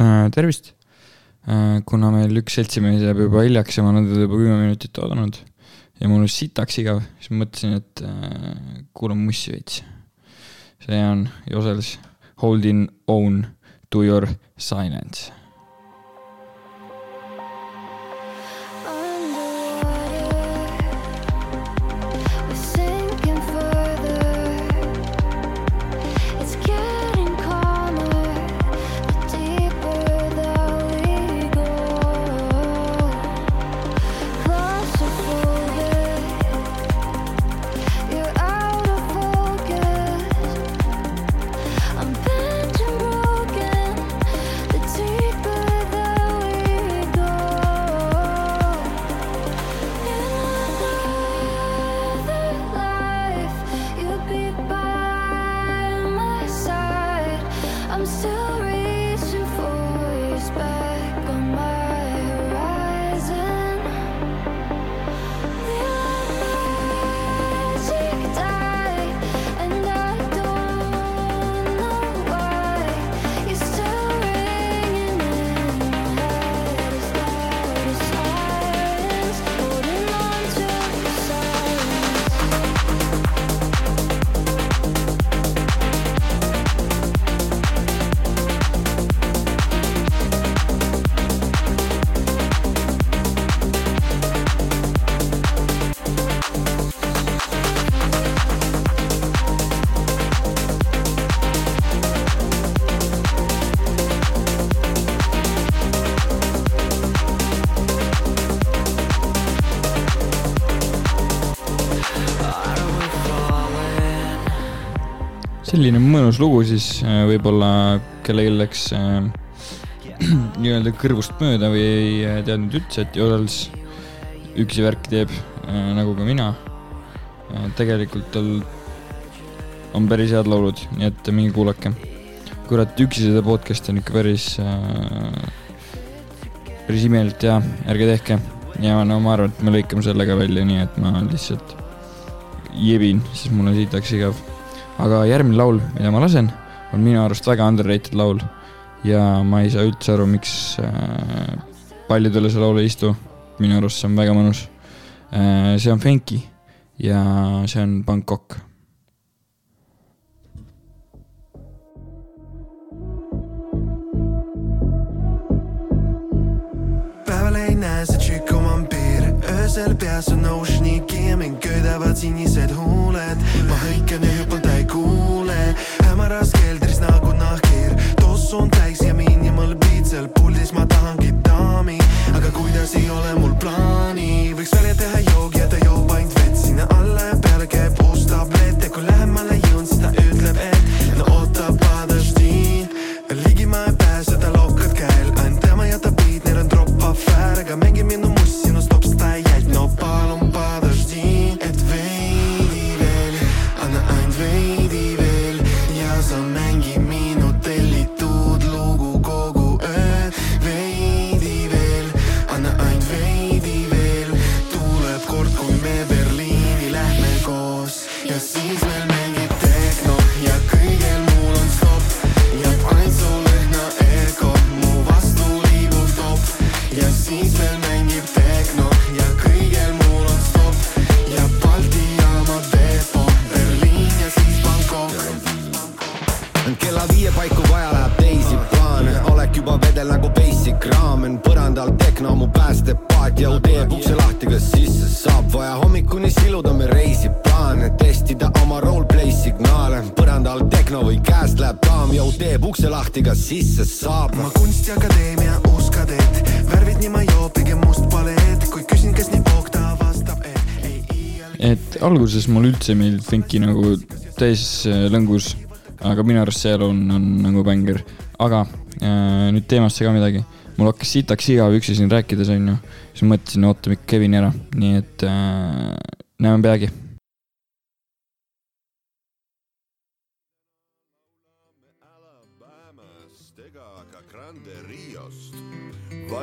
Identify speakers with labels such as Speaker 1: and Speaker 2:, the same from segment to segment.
Speaker 1: äh,, tervist äh,. kuna meil üks seltsimees jääb juba hiljaks ja ma olen teda juba kümme minutit oodanud ja mul on sitaks igav, siis mõtlesin, et äh, kuulan mussi veits. see on Josels Holding on to your silence selline mõnus lugu siis äh, võib-olla kellelgi läks äh, nii-öelda kõrvust mööda või ei äh, teadnud üldse, et Jodels üksi värki teeb äh, nagu ka mina äh,. tegelikult tal on päris head laulud, nii et minge kuulake. kurat, üksi seda podcast'i on ikka päris äh,, päris imelikult ja ärge tehke. ja no ma arvan, et me lõikame selle ka välja, nii et ma lihtsalt jebin, sest mul on sitaks igav aga järgmine laul, mida ma lasen, on minu arust väga underrated laul ja ma ei saa üldse aru, miks äh, paljudele see laul ei istu. minu arust see on väga mõnus äh,. see on Fenki ja see on Bangkok
Speaker 2: päeval ei näe see tšikk oma piir, öösel peas on ocean'i mind köidavad sinised huuled. ma hõikan ja hämaras keldris nagu nahkhiir, tossu on täis
Speaker 1: alguses mulle üldse ei meeldinud Funki nagu täis äh, lõngus, aga minu arust see on, on nagu bänger. aga äh, nüüd teemasse ka midagi. mul hakkas sitaks igav üksi siin rääkides, onju. siis mõtlesin, ootame ikka Kevini ära, nii et äh, näeme peagi.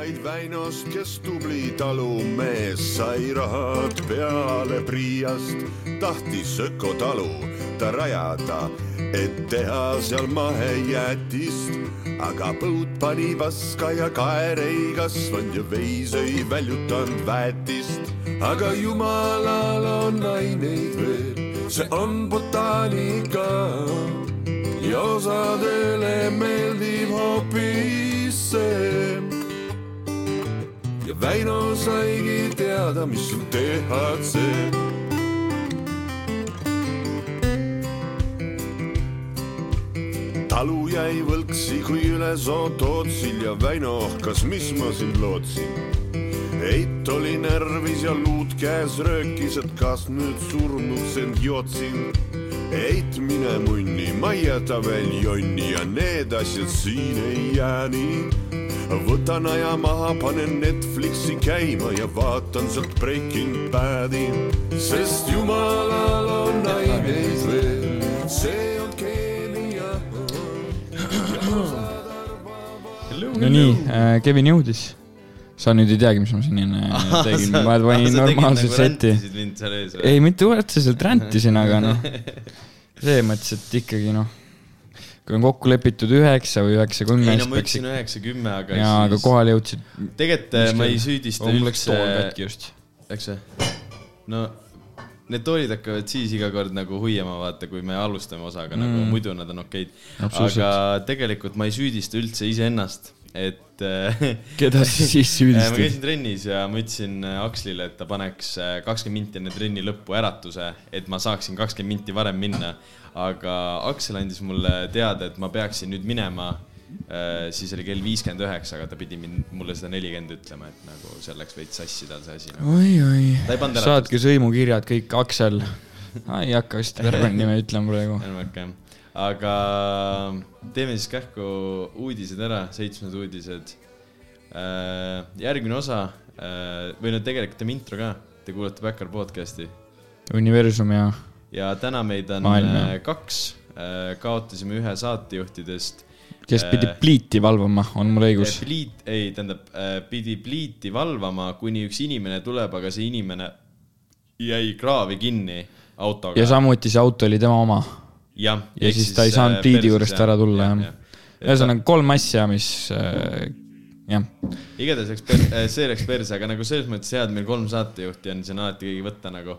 Speaker 3: Vaid Väinost, kes tubli talumees sai rahad peale Priiast, tahtis ökotalu kohta rajada, et teha seal mahejäätist. aga põud pani paska ja kaer ei kasvanud ja veis ei väljutanud väetist. aga jumalal on aineid veel, see on botaanika ja osadele meeldib hoopis see. Väino saigi teada, mis on THC. talu jäi võlksi, kui üle soo tootsil ja Väino ohkas, mis ma sind lootsin. eit oli närvis ja luud käes röökis, et kas nüüd surnuks end jootsin. eit mine munni, ma ei jäta veel jonni ja need asjad siin ei jää nii. Võtan aja maha, panen Netflixi käima ja vaatan sealt Breaking Badi, sest jumalal on aineid veel, see on keemia.
Speaker 1: no nii, Kevin jõudis. sa nüüd ei teagi, mis ma siin enne tegin, ma panin normaalse seti.
Speaker 4: mind seal ees
Speaker 1: ei, mitte otseselt räntisin, aga noh, selles mõttes, et ikkagi noh, kui on kokku lepitud üheksa või üheksa
Speaker 4: ei
Speaker 1: kolmkümmend
Speaker 4: no, ma ütlesin üheksa, kümme, aga
Speaker 1: jaa, aga kohale jõudsid.
Speaker 4: tegelikult ma ei süüdista
Speaker 1: mul läks
Speaker 4: üldse
Speaker 1: tool, katki just.
Speaker 4: eks või? no need toolid hakkavad siis iga kord nagu huiama, vaata, kui me alustame osaga mm., nagu muidu nad on okeid. Aga tegelikult ma ei süüdista üldse iseennast, et äh,
Speaker 1: keda sa siis
Speaker 4: ma
Speaker 1: süüdistad?
Speaker 4: käisin trennis ja ma ütlesin äh, Akslile, et ta paneks äh, kakskümmend minti enne trenni lõppu äratuse, et ma saaksin kakskümmend minti varem minna. aga Aksel andis mulle teada, et ma peaksin nüüd minema. siis oli kell viiskümmend üheksa, aga ta pidi mind, mulle seda nelikümmend ütlema, et nagu seal läks veits sassi tal see asi nagu..
Speaker 1: oi-oi saatke sõimukirjad kõik Aksel. ei hakka vist perekonnanime ütlema praegu.
Speaker 4: enam-vähem jah, aga teeme siis kähku uudised ära, seitsmed uudised. järgmine osa või no tegelikult teeme intro ka, te kuulate Backyard podcast'i
Speaker 1: universum ja
Speaker 4: ja täna meid on
Speaker 1: Maailm,
Speaker 4: äh, kaks, kaotasime ühe saatejuhtidest.
Speaker 1: kes pidi pliiti valvama, on mul õigus.
Speaker 4: pliit, ei, tähendab, pidi pliiti valvama, kuni üks inimene tuleb, aga see inimene jäi kraavi kinni autoga.
Speaker 1: ja samuti see auto oli tema oma.
Speaker 4: jah.
Speaker 1: ja siis ta ei saanud pliidi juurest ära tulla, jah. ühesõnaga kolm asja, mis äh, jah,
Speaker 4: igatahes läks per-, see läks perse, aga nagu selles mõttes hea, et meil kolm saatejuhti on, siis on alati keegi võtta nagu.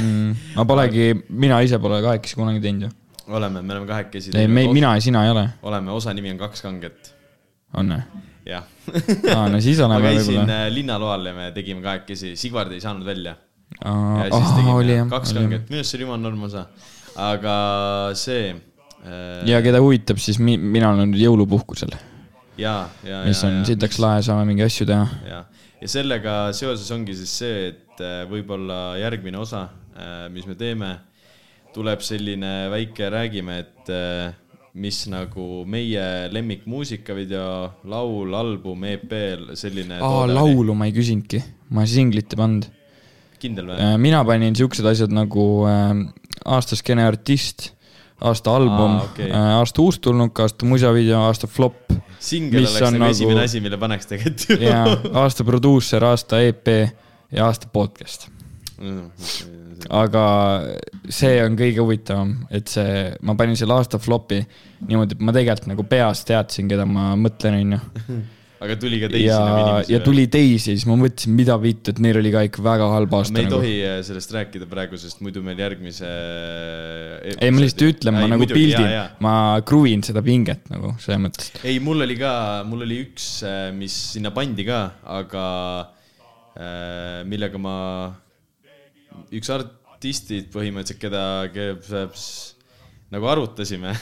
Speaker 1: mm, ma polegi, mina ise pole kahekesi kunagi teinud ju.
Speaker 4: oleme, me oleme kahekesi.
Speaker 1: ei, me, mina ja sina ei ole,
Speaker 4: oleme, osa nimi on Kaks kanget,
Speaker 1: on või?
Speaker 4: jah.
Speaker 1: aa, no siis
Speaker 4: ma
Speaker 1: oleme
Speaker 4: käisin
Speaker 1: võib-olla.
Speaker 4: äh, linnaloal ja me tegime kahekesi, Sigvard ei saanud välja. ja siis
Speaker 1: oli
Speaker 4: tegime kaks
Speaker 1: oli jah.
Speaker 4: kanget, minu arust see oli jumala norm osa. Aga see äh,.
Speaker 1: ja keda huvitab, siis mi-, mina olen nüüd jõulupuhkusel,
Speaker 4: ja, ja,
Speaker 1: mis on sitaks lahe, saame mingeid asju teha.
Speaker 4: ja, ja sellega seoses ongi siis see, et äh, võib-olla järgmine osa, mis me teeme, tuleb selline väike, räägime, et äh, mis nagu meie lemmik muusikavideo, laul, album, EP, selline.
Speaker 1: aa, laulu ma ei küsinudki, ma singlit ei pannud.
Speaker 4: kindel või?
Speaker 1: mina panin siuksed asjad nagu äh, aasta skeene artist, aasta album
Speaker 4: Aa, okei.
Speaker 1: äh,, aasta uustulnuk, aasta musavideo, aasta flop
Speaker 4: singel oleks nagu
Speaker 1: nagu-
Speaker 4: esimene asi, mille paneks tegelikult ju.
Speaker 1: ja aasta produusser, aasta EP ja aasta podcast. aga see on kõige huvitavam, et see, ma panin selle aasta flopi niimoodi, et ma tegelikult nagu peas teadsin, keda ma mõtlen, onju.
Speaker 4: aga tuli ka teisi
Speaker 1: ja
Speaker 4: nagu, inimesi
Speaker 1: ja tuli teisi, siis ma mõtlesin, mida vittu, et neil oli ka ikka väga halb aasta
Speaker 4: me ei
Speaker 1: nagu.
Speaker 4: tohi äh, sellest rääkida praegu, sest muidu meil järgmise.
Speaker 1: ei, ma lihtsalt ütlen, ma nagu pildin, ma kruvin seda pinget nagu selles mõttes.
Speaker 4: ei, mul oli ka, mul oli üks, mis sinna pandi ka, aga äh, millega ma, üks artistid põhimõtteliselt, keda, keda nagu arutasime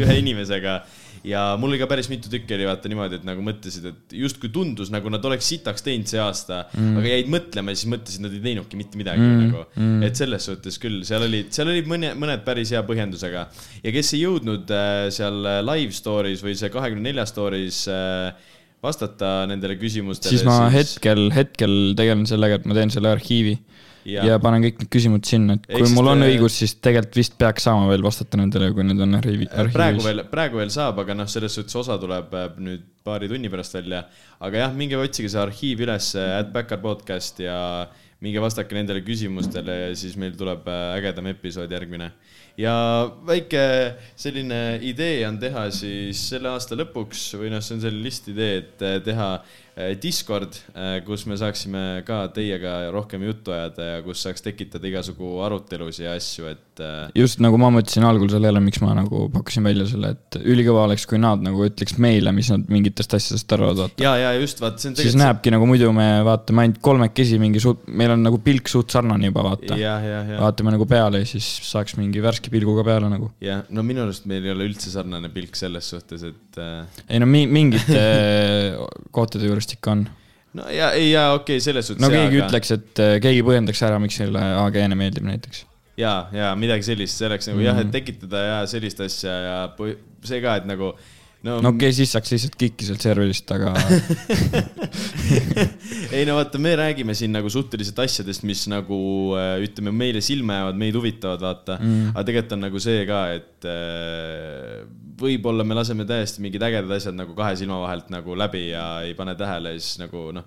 Speaker 4: ühe inimesega ja mul oli ka päris mitu tükki oli vaata niimoodi, et nagu mõtlesid, et justkui tundus nagu nad oleks sitaks teinud see aasta mm., aga jäid mõtlema ja siis mõtlesid, nad ei teinudki mitte midagi mm. nagu mm.. et selles suhtes küll, seal olid, seal olid mõne, mõned päris hea põhjendusega ja kes ei jõudnud äh, seal live story's või see kahekümne nelja story's äh, vastata nendele küsimustele,
Speaker 1: siis ma hetkel, hetkel tegelen sellega, et ma teen selle arhiivi ja, ja panen kõik need küsimused sinna, et kui
Speaker 4: siis
Speaker 1: mul on õigus, siis tegelikult vist peaks saama veel vastata nendele, kui need on arhiivi,
Speaker 4: praegu
Speaker 1: arhiivis.
Speaker 4: veel, praegu veel saab, aga noh, selles suhtes osa tuleb äh, nüüd paari tunni pärast välja. aga jah, minge otsige see arhiiv üles, at Backyard podcast ja minge vastake nendele küsimustele ja siis meil tuleb äh, ägedam episood järgmine. ja väike selline idee on teha siis selle aasta lõpuks või noh, see on selline listidee, et eh, teha eh, Discord, kus me saaksime ka teiega rohkem juttu ajada ja kus saaks tekitada igasugu arutelusid ja asju, et eh,
Speaker 1: just nagu ma mõtlesin algul sellele, miks ma nagu pakkusin välja selle, et ülikõva oleks, kui nad nagu ütleks meile, mis nad mingitest asjadest arvavad, vaata.
Speaker 4: ja, ja just vaata, see on
Speaker 1: siis näebki nagu muidu me vaatame ainult kolmekesi mingi suht, meil on nagu pilk suht sarnane juba, vaata. vaatame nagu peale ja siis saaks mingi värske pilguga peale nagu.
Speaker 4: ja no minu arust meil ei ole üldse sarnane pilk selles suhtes, et äh,
Speaker 1: ei no mi-, mingite kohtade juurest ikka on.
Speaker 4: no ja, ei ja okei okay,, selles suhtes.
Speaker 1: no keegi aga... ütleks, et äh, keegi põhjendaks ära, miks selle AGN-e meeldib näiteks.
Speaker 4: ja, ja midagi sellist, see oleks nagu mm
Speaker 1: Mhm.
Speaker 4: -hmm. jah, et tekitada ja sellist asja ja see ka, et nagu no,
Speaker 1: no okei okay,, siis saaks lihtsalt kikki sealt serverist, aga
Speaker 4: ei no vaata, me räägime siin nagu suhteliselt asjadest, mis nagu äh, ütleme, meile silma jäävad, meid huvitavad, vaata mm.. aga tegelikult on nagu see ka, et äh, võib-olla me laseme täiesti mingid ägedad asjad nagu kahe silma vahelt nagu läbi ja ei pane tähele ja siis nagu noh,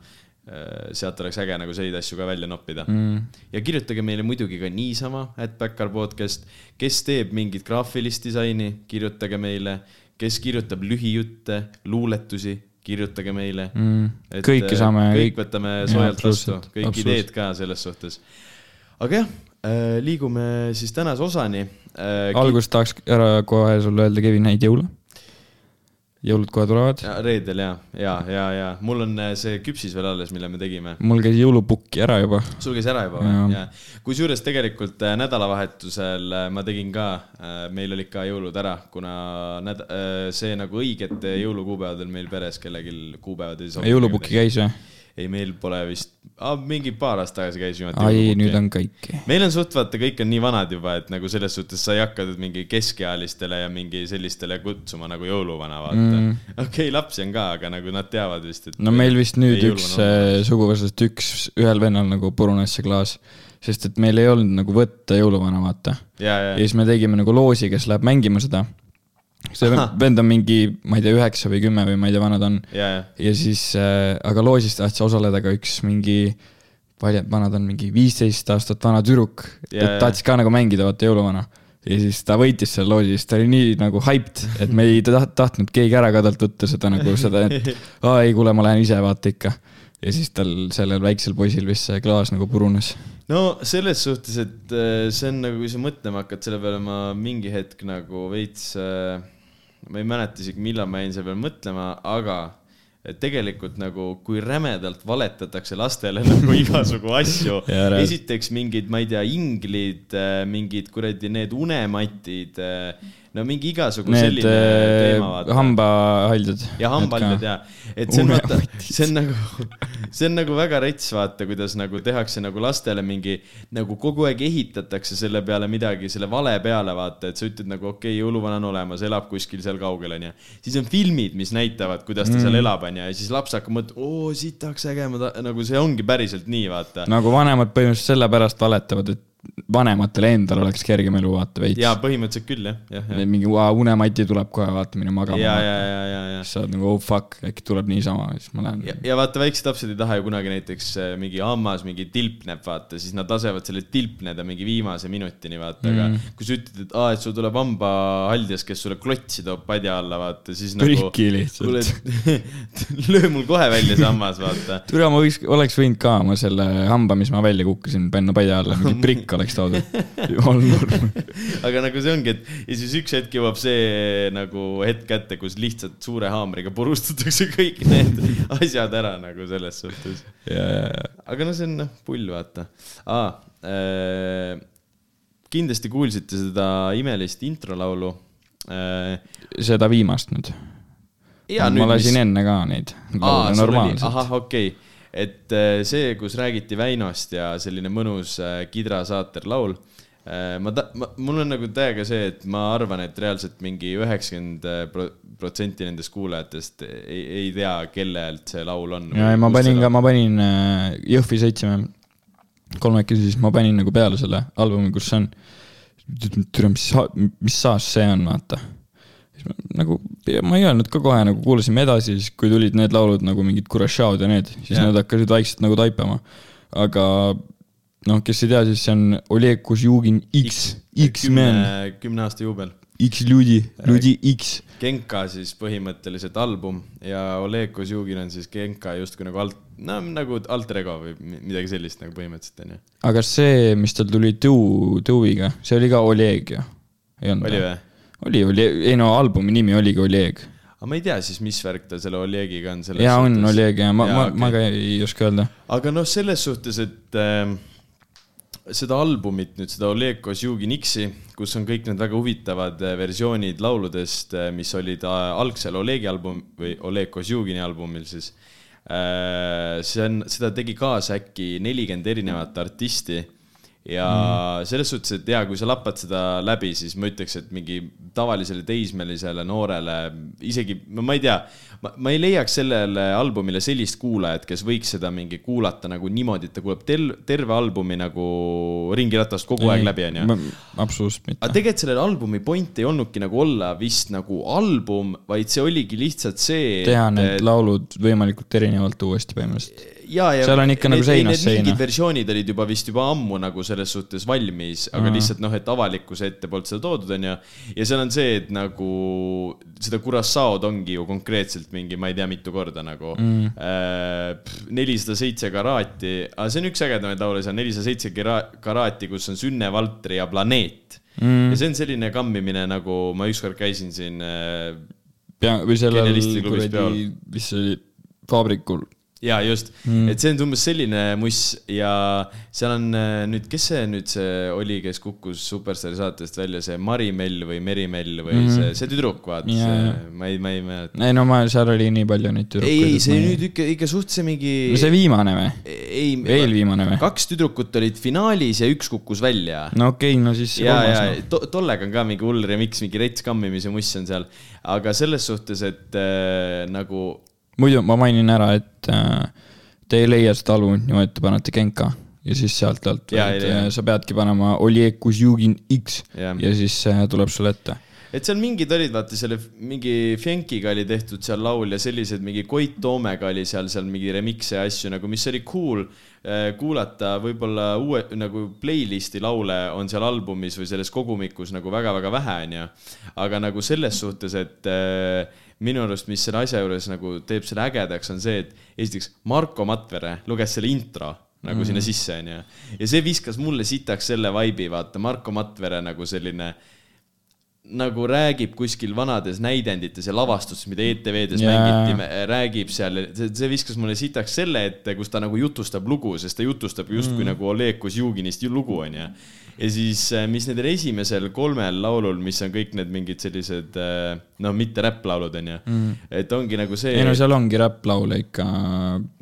Speaker 4: sealt oleks äge nagu selliseid asju ka välja noppida mm.. ja kirjutage meile muidugi ka niisama, et Backar podcast, kes teeb mingit graafilist disaini, kirjutage meile, kes kirjutab lühijutte, luuletusi, kirjutage meile
Speaker 1: mm, kõike
Speaker 4: äh,
Speaker 1: saame.
Speaker 4: kõik võtame soojalt vastu, kõik
Speaker 1: absoluutselt.
Speaker 4: ideed ka selles suhtes. aga jah, liigume siis tänase osani.
Speaker 1: alguses tahaks ära kohe sulle öelda, Kevin, häid jõule. Jõulud kohe tulevad.
Speaker 4: reedel ja, ja, ja, ja mul on äh, see küpsis veel alles, mille me tegime.
Speaker 1: mul käis jõulupukki ära juba.
Speaker 4: sul käis ära juba või? jaa. kusjuures tegelikult äh, nädalavahetusel äh, ma tegin ka, meil olid ka jõulud ära, kuna näd-, see nagu õigete jõulukuupäevadel meil peres kellelgi kuupäevad ei sobi.
Speaker 1: jõulupukki käis või?
Speaker 4: ei, meil pole vist, mingi paar aastat tagasi käis viimati
Speaker 1: ai, nüüd on kõik.
Speaker 4: meil on suht vaata, kõik on nii vanad juba, et nagu selles suhtes sa ei hakka nüüd mingi keskealistele ja mingi sellistele kutsuma nagu jõuluvana, vaata mm.. okei okay,, lapsi on ka, aga nagu nad teavad vist, et.
Speaker 1: no meil vist nüüd üks äh, suguvõsast, üks, ühel vennal nagu purunes see klaas, sest et meil ei olnud nagu võtta jõuluvana, vaata.
Speaker 4: ja,
Speaker 1: siis me tegime nagu loosi, kes läheb mängima seda. See vend on mingi, ma ei tea, üheksa või kümme või ma ei tea, vana ta on.
Speaker 4: ja, ja,
Speaker 1: siis äh,, aga loosis tahtis osaleda ka üks mingi, palju, vana ta on, mingi viisteist aastat vana tüdruk yeah, tahtis ka nagu mängida, vaata jõuluvana. ja siis ta võitis selle loosi, siis ta oli nii nagu hyped, et me ei taht- tahtnud keegi ära ka talt võtta seda nagu seda, et aa ei, kuule, ma lähen ise vaata ikka. ja siis tal sellel väiksel poisil vist see klaas nagu purunes.
Speaker 4: no selles suhtes, et äh, see on nagu, kui sa mõtlema hakkad, selle peale ma mingi hetk nagu veits, ma ei mäleta isegi, millal ma jäin selle peale mõtlema, aga tegelikult nagu, kui rämedalt valetatakse lastele nagu igasugu asju esiteks mingid, ma ei tea, inglid, mingid kuradi need unematid, no mingi igasugu
Speaker 1: Need
Speaker 4: selline
Speaker 1: äh,
Speaker 4: teema, vaata.
Speaker 1: hambahaldjad.
Speaker 4: ja hambaldjad ja, et see on vaata, see on nagu, see on nagu väga rets, vaata, kuidas nagu tehakse nagu lastele mingi, nagu kogu aeg ehitatakse selle peale midagi, selle vale peale, vaata, et sa ütled nagu okei okay,, jõuluvana on olemas, elab kuskil seal kaugel, onju. siis on filmid, mis näitavad, kuidas ta mm. seal elab, onju, ja siis laps hakkab mõtlema, oo, sitaks äge, ma ta-, nagu see ongi päriselt nii, vaata.
Speaker 1: nagu vanemad põhimõtteliselt sellepärast valetavad, et vanematel endal oleks kergem elu vaata veits.
Speaker 4: jaa, põhimõtteliselt küll, jah, jah, jah.
Speaker 1: mingi "Aa, unemati tuleb kohe, vaata, mine magama.
Speaker 4: ja, ja, ja, ja, ja
Speaker 1: siis sa oled nagu oh fuck, äkki tuleb niisama, siis ma lähen
Speaker 4: ja, vaata, väiksed lapsed ei taha ju kunagi näiteks äh, mingi hammas mingi tilpneb, vaata, siis nad lasevad selle tilpneda mingi viimase minutini, vaata mm., aga kui sa ütled, et aa, et sul tuleb hambahaldjas, kes sulle klotsi toob padja alla, vaata, siis nagu.
Speaker 1: Priki lihtsalt.
Speaker 4: löö mul kohe välja see hammas, vaata.
Speaker 1: türa, ma võiks, oleks võinud ka oma selle hamba, mis ma välja kukkusin, panna padja alla, mingi prikk oleks toodud.
Speaker 4: aga nagu see ongi, et ja siis üks hetk jõuab see nagu hetk kätte, kus lihtsalt suure haamriga purustatakse kõik need asjad ära nagu selles suhtes. aga no see on noh, pull, vaata ah,. Äh, kindlasti kuulsite seda imelist introlaulu äh,.
Speaker 1: seda viimast nüüd. ma lasin enne ka neid
Speaker 4: ahah, okei okay.. Et äh, see, kus räägiti Väinost ja selline mõnus äh, Kidra saater laul äh,. ma ta-, ma, mul on nagu täiega see, et ma arvan, et reaalselt mingi üheksakümmend protsenti nendest kuulajatest ei, ei tea, kellelt see laul on.
Speaker 1: ja, ja ma panin ka, ma panin Jõhvi sõitsime kolmekesi, siis ma panin nagu peale selle albumi, kus see on. türa, mis, mis saas see on, vaata. Nagu ma ei öelnud ka kohe nagu kuulasime edasi, siis kui tulid need laulud nagu mingid Kurashaod ja need, siis yeah. nad hakkasid vaikselt nagu taipama. aga noh, kes ei tea, siis see on Oleg Kozjugin X, X-Men,
Speaker 4: kümne aasta juubel.
Speaker 1: X-Ludi, Ludi X.
Speaker 4: Genka siis põhimõtteliselt album ja Oleg Kozjugin on siis Genka justkui nagu alt, no nagu alter ego või mi- midagi sellist nagu põhimõtteliselt onju.
Speaker 1: aga see, mis tal tuli Tõu, Tõuiga, see oli ka Oleg ju?
Speaker 4: oli? või?
Speaker 1: oli, oli, ei no albumi nimi oligi Oleg.
Speaker 4: aga ma ei tea siis, mis värk tal selle Olegiga on.
Speaker 1: jaa, on Oleg ja ma, ma,
Speaker 4: okei.
Speaker 1: ma ka ei oska öelda.
Speaker 4: aga noh, selles suhtes, et äh, seda albumit nüüd, seda Oleg Kozjugin X-i, kus on kõik need väga huvitavad äh, versioonid lauludest, mis olid äh, algsel Olegi album või Oleg Kozjugini albumil siis äh,. see on, seda tegi kaasa äkki nelikümmend erinevat artisti ja mm. selles suhtes, et jaa, kui sa lappad seda läbi, siis ma ütleks, et mingi tavalisele teismelisele noorele, isegi, no ma ei tea, ma, ei leiaks sellele albumile sellist kuulajat, kes võiks seda mingi kuulata nagu niimoodi, et ta kuulab tel-, terve albumi nagu ringiratast kogu aeg läbi, onju.
Speaker 1: absoluutselt
Speaker 4: aga
Speaker 1: mitte.
Speaker 4: tegelikult sellel albumi point ei olnudki nagu olla vist nagu album, vaid see oligi lihtsalt see.
Speaker 1: teha need laulud võimalikult erinevalt uuesti põhimõtteliselt.
Speaker 4: ja, ja
Speaker 1: Seal on ikka nagu seinast seina.
Speaker 4: mingid versioonid olid juba vist juba ammu nagu selles suhtes valmis, aga
Speaker 1: Aa.
Speaker 4: lihtsalt noh, et avalikkuse ette polnud seda toodud, onju. ja seal on see, et nagu seda Curaçao'd ongi ju konkreetselt mingi, ma ei tea, mitu korda nagu
Speaker 1: mm..
Speaker 4: nelisada seitse karaati, aga see on üks ägedamaid laule, on nelisada seitse karaati, kus on Sünne Valtri ja Planeet
Speaker 1: Mm.
Speaker 4: ja see on selline kammimine, nagu ma ükskord käisin siin äh,
Speaker 1: pea, või sellel kuradi, mis see oli, Vabrikul.
Speaker 4: Ja just mm., et see on umbes selline muss ja seal on äh, nüüd, kes see nüüd see oli, kes kukkus Superstaari saatest välja, see Mari-Mell või Meri-Mell või mm. see, see tüdruk, vaata yeah., ma ei, ma ei mäleta.
Speaker 1: ei no ma, seal oli nii palju neid tüdrukuid.
Speaker 4: ei, see nüüd ikka, ikka suht see mingi.
Speaker 1: no see viimane või?
Speaker 4: ei,
Speaker 1: veel viimane või?
Speaker 4: kaks tüdrukut olid finaalis ja üks kukkus välja.
Speaker 1: no okei okay,, no siis
Speaker 4: ja, ja
Speaker 1: noh.
Speaker 4: to, tollega on ka mingi hull remix, mingi rets kammimise muss on seal, aga selles suhtes, et äh, nagu
Speaker 1: muidu ma mainin ära, et äh, te ei leia seda albumit niimoodi, et te panete Genka ja siis sealt alt,
Speaker 4: leia.
Speaker 1: sa peadki panema Oleg Kuzjugin X
Speaker 4: Jah.
Speaker 1: ja siis äh, tuleb sulle ette.
Speaker 4: et seal mingid olid, vaata selle mingi Fenkiga oli tehtud seal laul ja sellised mingi Koit Toomega oli seal, seal mingi remix'e ja asju nagu, mis oli cool eh, kuulata, võib-olla uue nagu playlist'i laule on seal albumis või selles kogumikus nagu väga-väga vähe, onju. aga nagu selles suhtes, et eh, minu arust, mis selle asja juures nagu teeb selle ägedaks, on see, et esiteks Marko Matvere luges selle intro nagu mm. sinna sisse, onju. ja see viskas mulle sitaks selle vibe'i, vaata Marko Matvere nagu selline nagu räägib kuskil vanades näidendites ja lavastustes, mida ETV-des yeah. mängiti, räägib seal, see, viskas mulle sitaks selle ette, kus ta nagu jutustab lugu, sest ta jutustab justkui mm. nagu Oleg Kozjuginist ju lugu, onju. Ja siis, mis nendel esimesel kolmel laulul, mis on kõik need mingid sellised noh, mitte räpplaulud, onju mm., et ongi nagu see.
Speaker 1: ei no seal ongi räpplaule ikka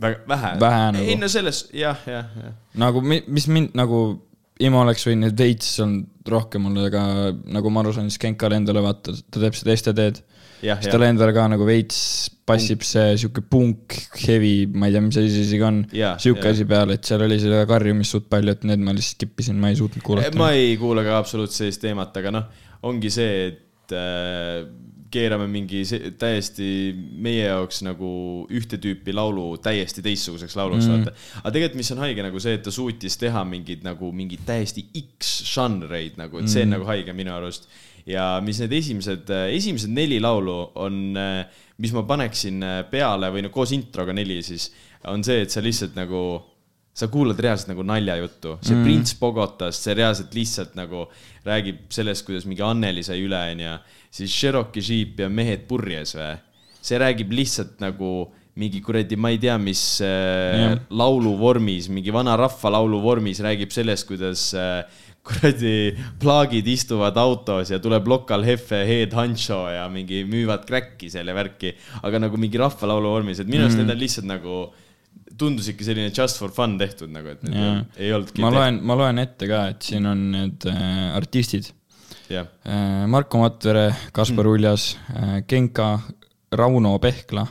Speaker 4: vähe.
Speaker 1: vähe nagu.
Speaker 4: ei no selles, jah, jah, jah.
Speaker 1: nagu, mis mind nagu, Imo oleks võinud veits olnud rohkem olla, aga nagu ma aru saan, siis Genkale endale vaata, ta teeb seda STD-d. Siis talle endale ka nagu veits passib see sihuke punk, heavy, ma ei tea, mis asi see isegi on. Sihuke asi peale, et seal oli seda karjumist suht palju, et need ma lihtsalt skip isin, ma ei suutnud kuulata.
Speaker 4: ma ei kuula ka absoluutselt sellist teemat, aga noh, ongi see, et äh, keerame mingi täiesti meie jaoks nagu ühte tüüpi laulu täiesti teistsuguseks lauluks mm., vaata. aga tegelikult, mis on haige nagu see, et ta suutis teha mingeid nagu mingeid täiesti X žanreid nagu, et see on mm. nagu haige minu arust. Ja mis need esimesed, esimesed neli laulu on, mis ma paneksin äh, peale või no koos introga neli siis, on see, et sa lihtsalt nagu sa kuulad reaalselt nagu naljajuttu, see mm. prints Bogotast, see reaalselt lihtsalt nagu räägib sellest, kuidas mingi Anneli sai üle, onju. siis Cherokee Jeep ja Mehed purjes või. see räägib lihtsalt nagu mingi kuradi, ma ei tea, mis äh,
Speaker 1: Jah.
Speaker 4: laulu vormis, mingi vana rahvalaulu vormis räägib sellest, kuidas äh, kuradi plaagid istuvad autos ja tuleb lokal Hefe Head Hancho ja mingi müüvad kräkki seal ja värki, aga nagu mingi rahvalaulu vormis, et minu arust mm. need on lihtsalt nagu tundus ikka selline just for fun tehtud nagu, et need
Speaker 1: Jaa.
Speaker 4: ei olnudki
Speaker 1: ma loen, ma loen ette ka, et siin on need äh, artistid
Speaker 4: jah,
Speaker 1: äh,. Marko Matvere, Kaspar mm. Uljas äh,, Genka, Rauno Pehkla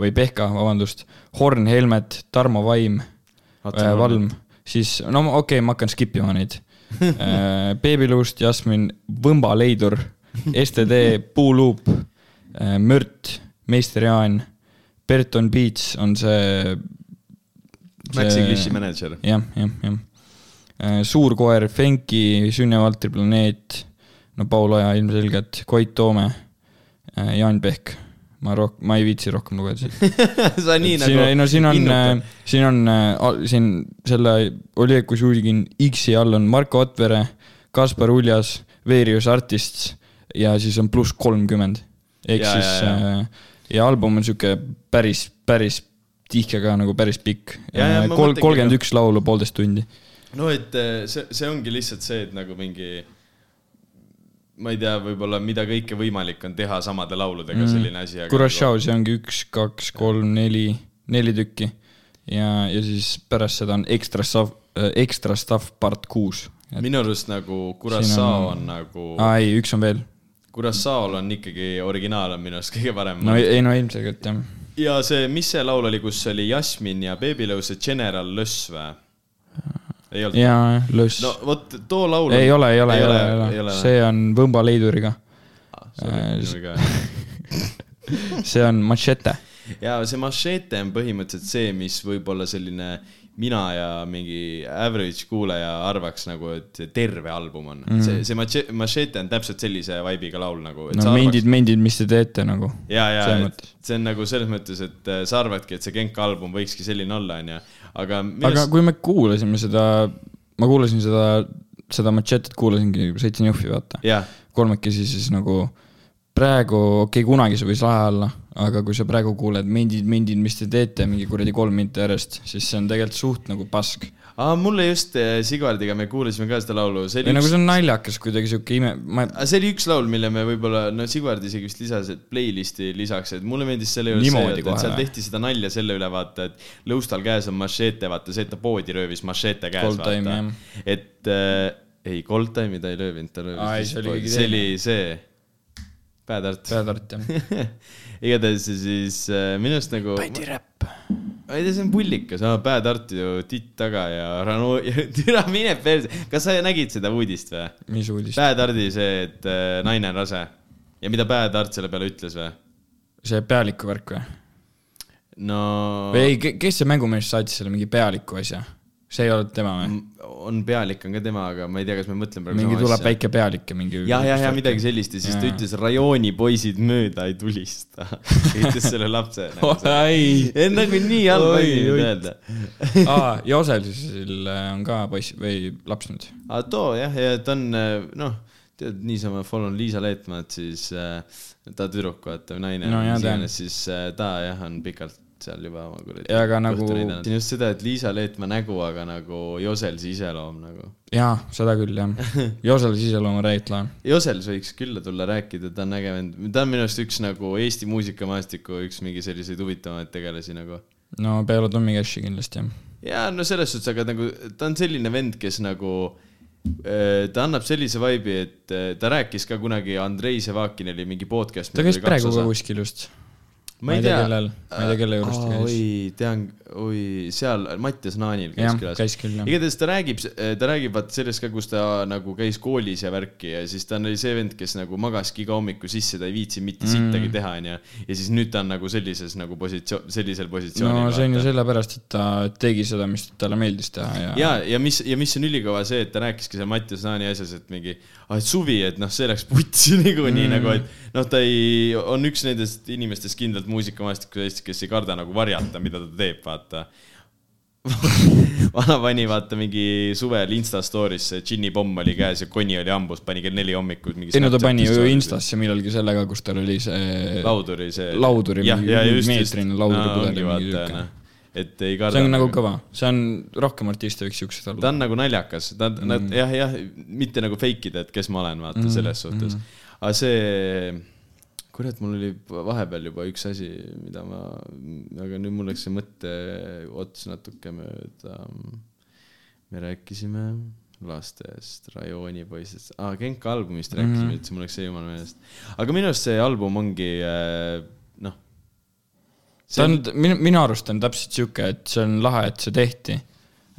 Speaker 1: või Pehka, vabandust, Horn Helmet, Tarmo Vaim äh,, Valm, siis no okei okay,, ma hakkan skip ima neid äh,. Beebiluust, Jasmin, Võmba Leidur, STD, Puuluup äh,, Mört, Meister Jaan, Berton Beats on see,
Speaker 4: Max Englishi mänedžer.
Speaker 1: jah, jah, jah. Suur koer, Fenki, Sünne Valtri planeet, no Paul Oja ilmselgelt, Koit Toome, Jaan Pehk. Ma roh-, ma ei viitsi rohkem lugeda siit.
Speaker 4: sa nii
Speaker 1: siin, ei
Speaker 4: nagu
Speaker 1: no siin on
Speaker 4: innukad.,
Speaker 1: siin on, siin selle Oleg Kužulgin X-i all on Marko Otvere, Kaspar Uljas, Various Artists ja siis on pluss kolmkümmend. ehk
Speaker 4: Ja,
Speaker 1: siis
Speaker 4: ja, ja.
Speaker 1: äh, ja album on sihuke päris, päris tihke ka nagu päris pikk. Kolmkümmend üks laulu, poolteist tundi.
Speaker 4: no et see, see ongi lihtsalt see, et nagu mingi ma ei tea, võib-olla mida kõike võimalik on teha samade lauludega mm., selline asi.
Speaker 1: Curaçao, see ongi üks, kaks, kolm, neli, neli tükki. ja, ja siis pärast seda on extra stuff, extra stuff part kuus.
Speaker 4: minu arust nagu Curaçao
Speaker 1: on-
Speaker 4: on nagu,
Speaker 1: aa ei, üks on veel.
Speaker 4: Curaçao'l on ikkagi originaal on minu arust kõige parem
Speaker 1: no ei, no ilmselgelt jah.
Speaker 4: ja see, mis see laul oli, kus oli Jasmin ja Babylõu, see General Löss või? Ei olnud?
Speaker 1: jaa, löss
Speaker 4: no vot, too laul.
Speaker 1: ei ole, ei ole, ei ole, ei ole,
Speaker 4: see.
Speaker 1: on Võmba leiduriga,
Speaker 4: see.
Speaker 1: see on Machete.
Speaker 4: ja see Machete on põhimõtteliselt see, mis võib-olla selline mina ja mingi average kuulaja arvaks nagu, et terve album on mm.. see, see Mache- Machete on täpselt sellise vibe'iga laul nagu.
Speaker 1: no mendid, mendid, mis te teete nagu.
Speaker 4: ja, ja et
Speaker 1: mõttes.
Speaker 4: see on nagu selles mõttes, et äh, sa arvadki, et see Genka album võikski selline olla, onju. Aga minu
Speaker 1: aga kui me kuulasime seda, ma kuulasin seda, seda Machetet kuulasingi, sõitsin Jõhvi, vaata.
Speaker 4: jah,
Speaker 1: kolmekesi siis nagu praegu, okei okay,, kunagi see võis lahe olla, aga kui sa praegu kuuled mendid, mendid, mis te teete mingi kuradi kolm minti järjest, siis see on tegelikult suht nagu pask.
Speaker 4: Aa mulle just äh, Sigvardiga me kuulasime ka seda laulu,
Speaker 1: või nagu
Speaker 4: üks
Speaker 1: see on naljakas, kuidagi sihuke ime, ma,
Speaker 4: see oli üks laul, mille me võib-olla, no Sigvard isegi vist lisas, et playlist'i lisaks, et mulle meeldis selle juures see, et, et seal tehti seda nalja selle üle, vaata, et Lõustal käes on mašeete, vaata see, et ta poodi röövis mašeete käes, vaata. et äh, ei, Cold Time'i ta ei röövinud, ta röövis
Speaker 1: see
Speaker 4: oli see Bad Art.
Speaker 1: Bad Art jah.
Speaker 4: igatahes siis äh, minu arust nagu.
Speaker 1: räpp.
Speaker 4: Ma ei tea, see on pullikas, Bad Art ju titt taga ja Rano, türa mine perse, kas sa nägid seda uudist või?
Speaker 1: mis uudis?
Speaker 4: Bad Ardi see, et äh, naine on rase ja mida Bad Art selle peale ütles või?
Speaker 1: see pealiku värk või?
Speaker 4: no
Speaker 1: või ei, kes see mängumees saatis selle mingi pealiku asja? See ei olnud tema või?
Speaker 4: on pealik on ka tema, aga ma ei tea, kas me mõtleme praegu
Speaker 1: mingi tuleb. väike pealik ja mingi.
Speaker 4: jah, jah, jah, midagi sellist ja siis ta
Speaker 1: Jaa.
Speaker 4: ütles, rajooni poisid mööda ei tulista. ütles selle lapse nagu.
Speaker 1: ei.
Speaker 4: nagu nii halb
Speaker 1: oi.
Speaker 4: öelda.
Speaker 1: aa, siis äh, on ka poiss või laps nüüd.
Speaker 4: aga too jah, ja ta on noh, tead niisama follow Liisa Leetmaad, siis äh, ta tüdruk, vaata, naine
Speaker 1: No
Speaker 4: iganes, siis äh, ta jah, on pikalt seal juba oma kuradi.
Speaker 1: Ja aga nagu-
Speaker 4: siin just seda, et Liisa Leetmaa nägu, aga nagu Joselsi iseloom nagu.
Speaker 1: jaa, seda küll jah. Josel siis iseloomu räägid lahe.
Speaker 4: Josels võiks külla tulla rääkida, ta on äge vend, ta on minu arust üks nagu Eesti muusikamaastiku üks mingi selliseid huvitavamaid tegelasi nagu.
Speaker 1: no peale Tommy Cashi kindlasti jah.
Speaker 4: ja no selles suhtes, aga nagu ta on selline vend, kes nagu äh, ta annab sellise vibe'i, et äh, ta rääkis ka kunagi Andrei Sevakin oli mingi podcast.
Speaker 1: ta käis praegu ka kuskil just. Ma ei tea, kellel, ma ei tea, kelle juures ta käis.
Speaker 4: oi, tean, oi, seal Mattias Naanil käis külas.
Speaker 1: käis küll jah.
Speaker 4: igatahes ta räägib, ta räägib vaata sellest ka, kus ta nagu käis koolis ja värki ja siis ta oli see vend, kes nagu magaski iga hommiku sisse, ta ei viitsi mitte
Speaker 1: Mm.
Speaker 4: sittagi teha, onju. ja siis nüüd ta on nagu sellises nagu positsioon, sellisel positsioonil.
Speaker 1: no see on ju sellepärast, et ta tegi seda, mis talle meeldis teha ja,
Speaker 4: ja, ja mis, ja mis on ülikõva see, et ta rääkiski seal Mattias Naani asjas, et mingi, et suvi, et noh, see läks putsi niikuinii mm. nagu, et noh, ta ei, on üks nendest inimestest kindlalt muusikamaastikus Eestis, kes ei karda nagu varjata, mida ta teeb, vaata. vana pani vaata mingi suvel Insta story'sse, džinnipomm oli käes ja koni oli hambus, pani kell neli hommikul mingi.
Speaker 1: ei no ta pani ju. Instasse millalgi sellega, kus tal oli see
Speaker 4: lauduri see.
Speaker 1: Lauduri meetrine lauduripudel mingi siuke.
Speaker 4: et ei karda.
Speaker 1: see on nagu kõva, see on, rohkem artiste võiks siuksed
Speaker 4: ta
Speaker 1: olla.
Speaker 4: on nagu naljakas, ta mm., nad jah, jah, mitte nagu fake ida, et kes ma olen, vaata mm. selles suhtes mm.. aga see, kurat, mul oli vahepeal juba üks asi, mida ma, aga nüüd mul läks see mõte ots natuke mööda. me rääkisime lastest, rajoonipoisist ah,, Genka albumist rääkisime mm, -hmm. üldse mul läks see jumala meelest. aga minu arust see album ongi äh, noh.
Speaker 1: ta on, minu, minu arust on täpselt sihuke, et see on lahe, et see tehti.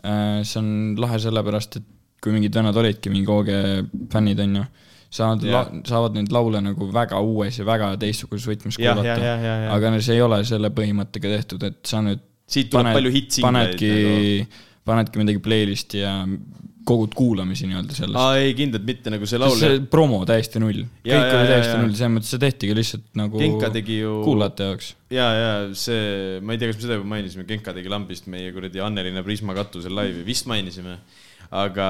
Speaker 1: see on lahe sellepärast, et kui mingid vennad olidki mingi OG fännid, onju, saavad yeah., saavad neid laule nagu väga uues ja väga teistsuguses võtmes
Speaker 4: Jah,
Speaker 1: kuulata
Speaker 4: jah, jah, jah.
Speaker 1: aga see ei ole selle põhimõttega tehtud, et sa nüüd
Speaker 4: siit tuleb palju hitsingleid
Speaker 1: panedki
Speaker 4: nagu.,
Speaker 1: panedki midagi playlist'i ja kogud kuulamisi nii-öelda sellest.
Speaker 4: aa ei, kindlalt mitte nagu see laul.
Speaker 1: see promo täiesti null, kõik
Speaker 4: jaa,
Speaker 1: oli täiesti
Speaker 4: jaa.
Speaker 1: null, selles mõttes see tehtigi lihtsalt nagu
Speaker 4: Genka tegi ju
Speaker 1: kuulajate jaoks.
Speaker 4: ja, ja see, ma ei tea, kas me seda juba mainisime, Genka tegi lambist meie kuradi Anneliina Prisma katusel laivi, vist mainisime. Aga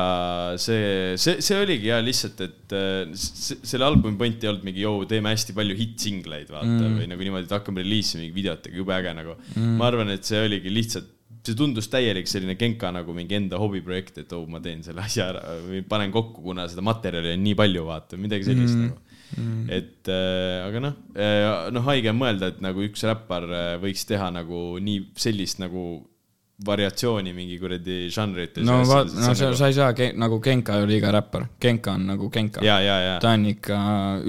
Speaker 4: see, see, see oligi ja lihtsalt, et äh, se- selle albumi point ei olnud mingi, joo, teeme hästi palju hitt-singleid, vaata mm., või nagu niimoodi, et hakkame reliisima mingi videotega, jube äge nagu mm.. ma arvan, et see oligi lihtsalt, see tundus täielik selline Genka nagu mingi enda hobiprojekt, et oh, ma teen selle asja ära või panen kokku, kuna seda materjali on nii palju, vaata, midagi sellist mm. nagu Mm. et äh, aga noh äh,, noh, haige on mõelda, et nagu üks räppar äh, võiks teha nagu nii sellist nagu variatsiooni mingi kuradi žanrites.
Speaker 1: no vaat, no sa, sa ei saa, nagu Genka ei ole iga räppar, Genka on nagu Genka.
Speaker 4: ja, ja, ja.
Speaker 1: ta on ikka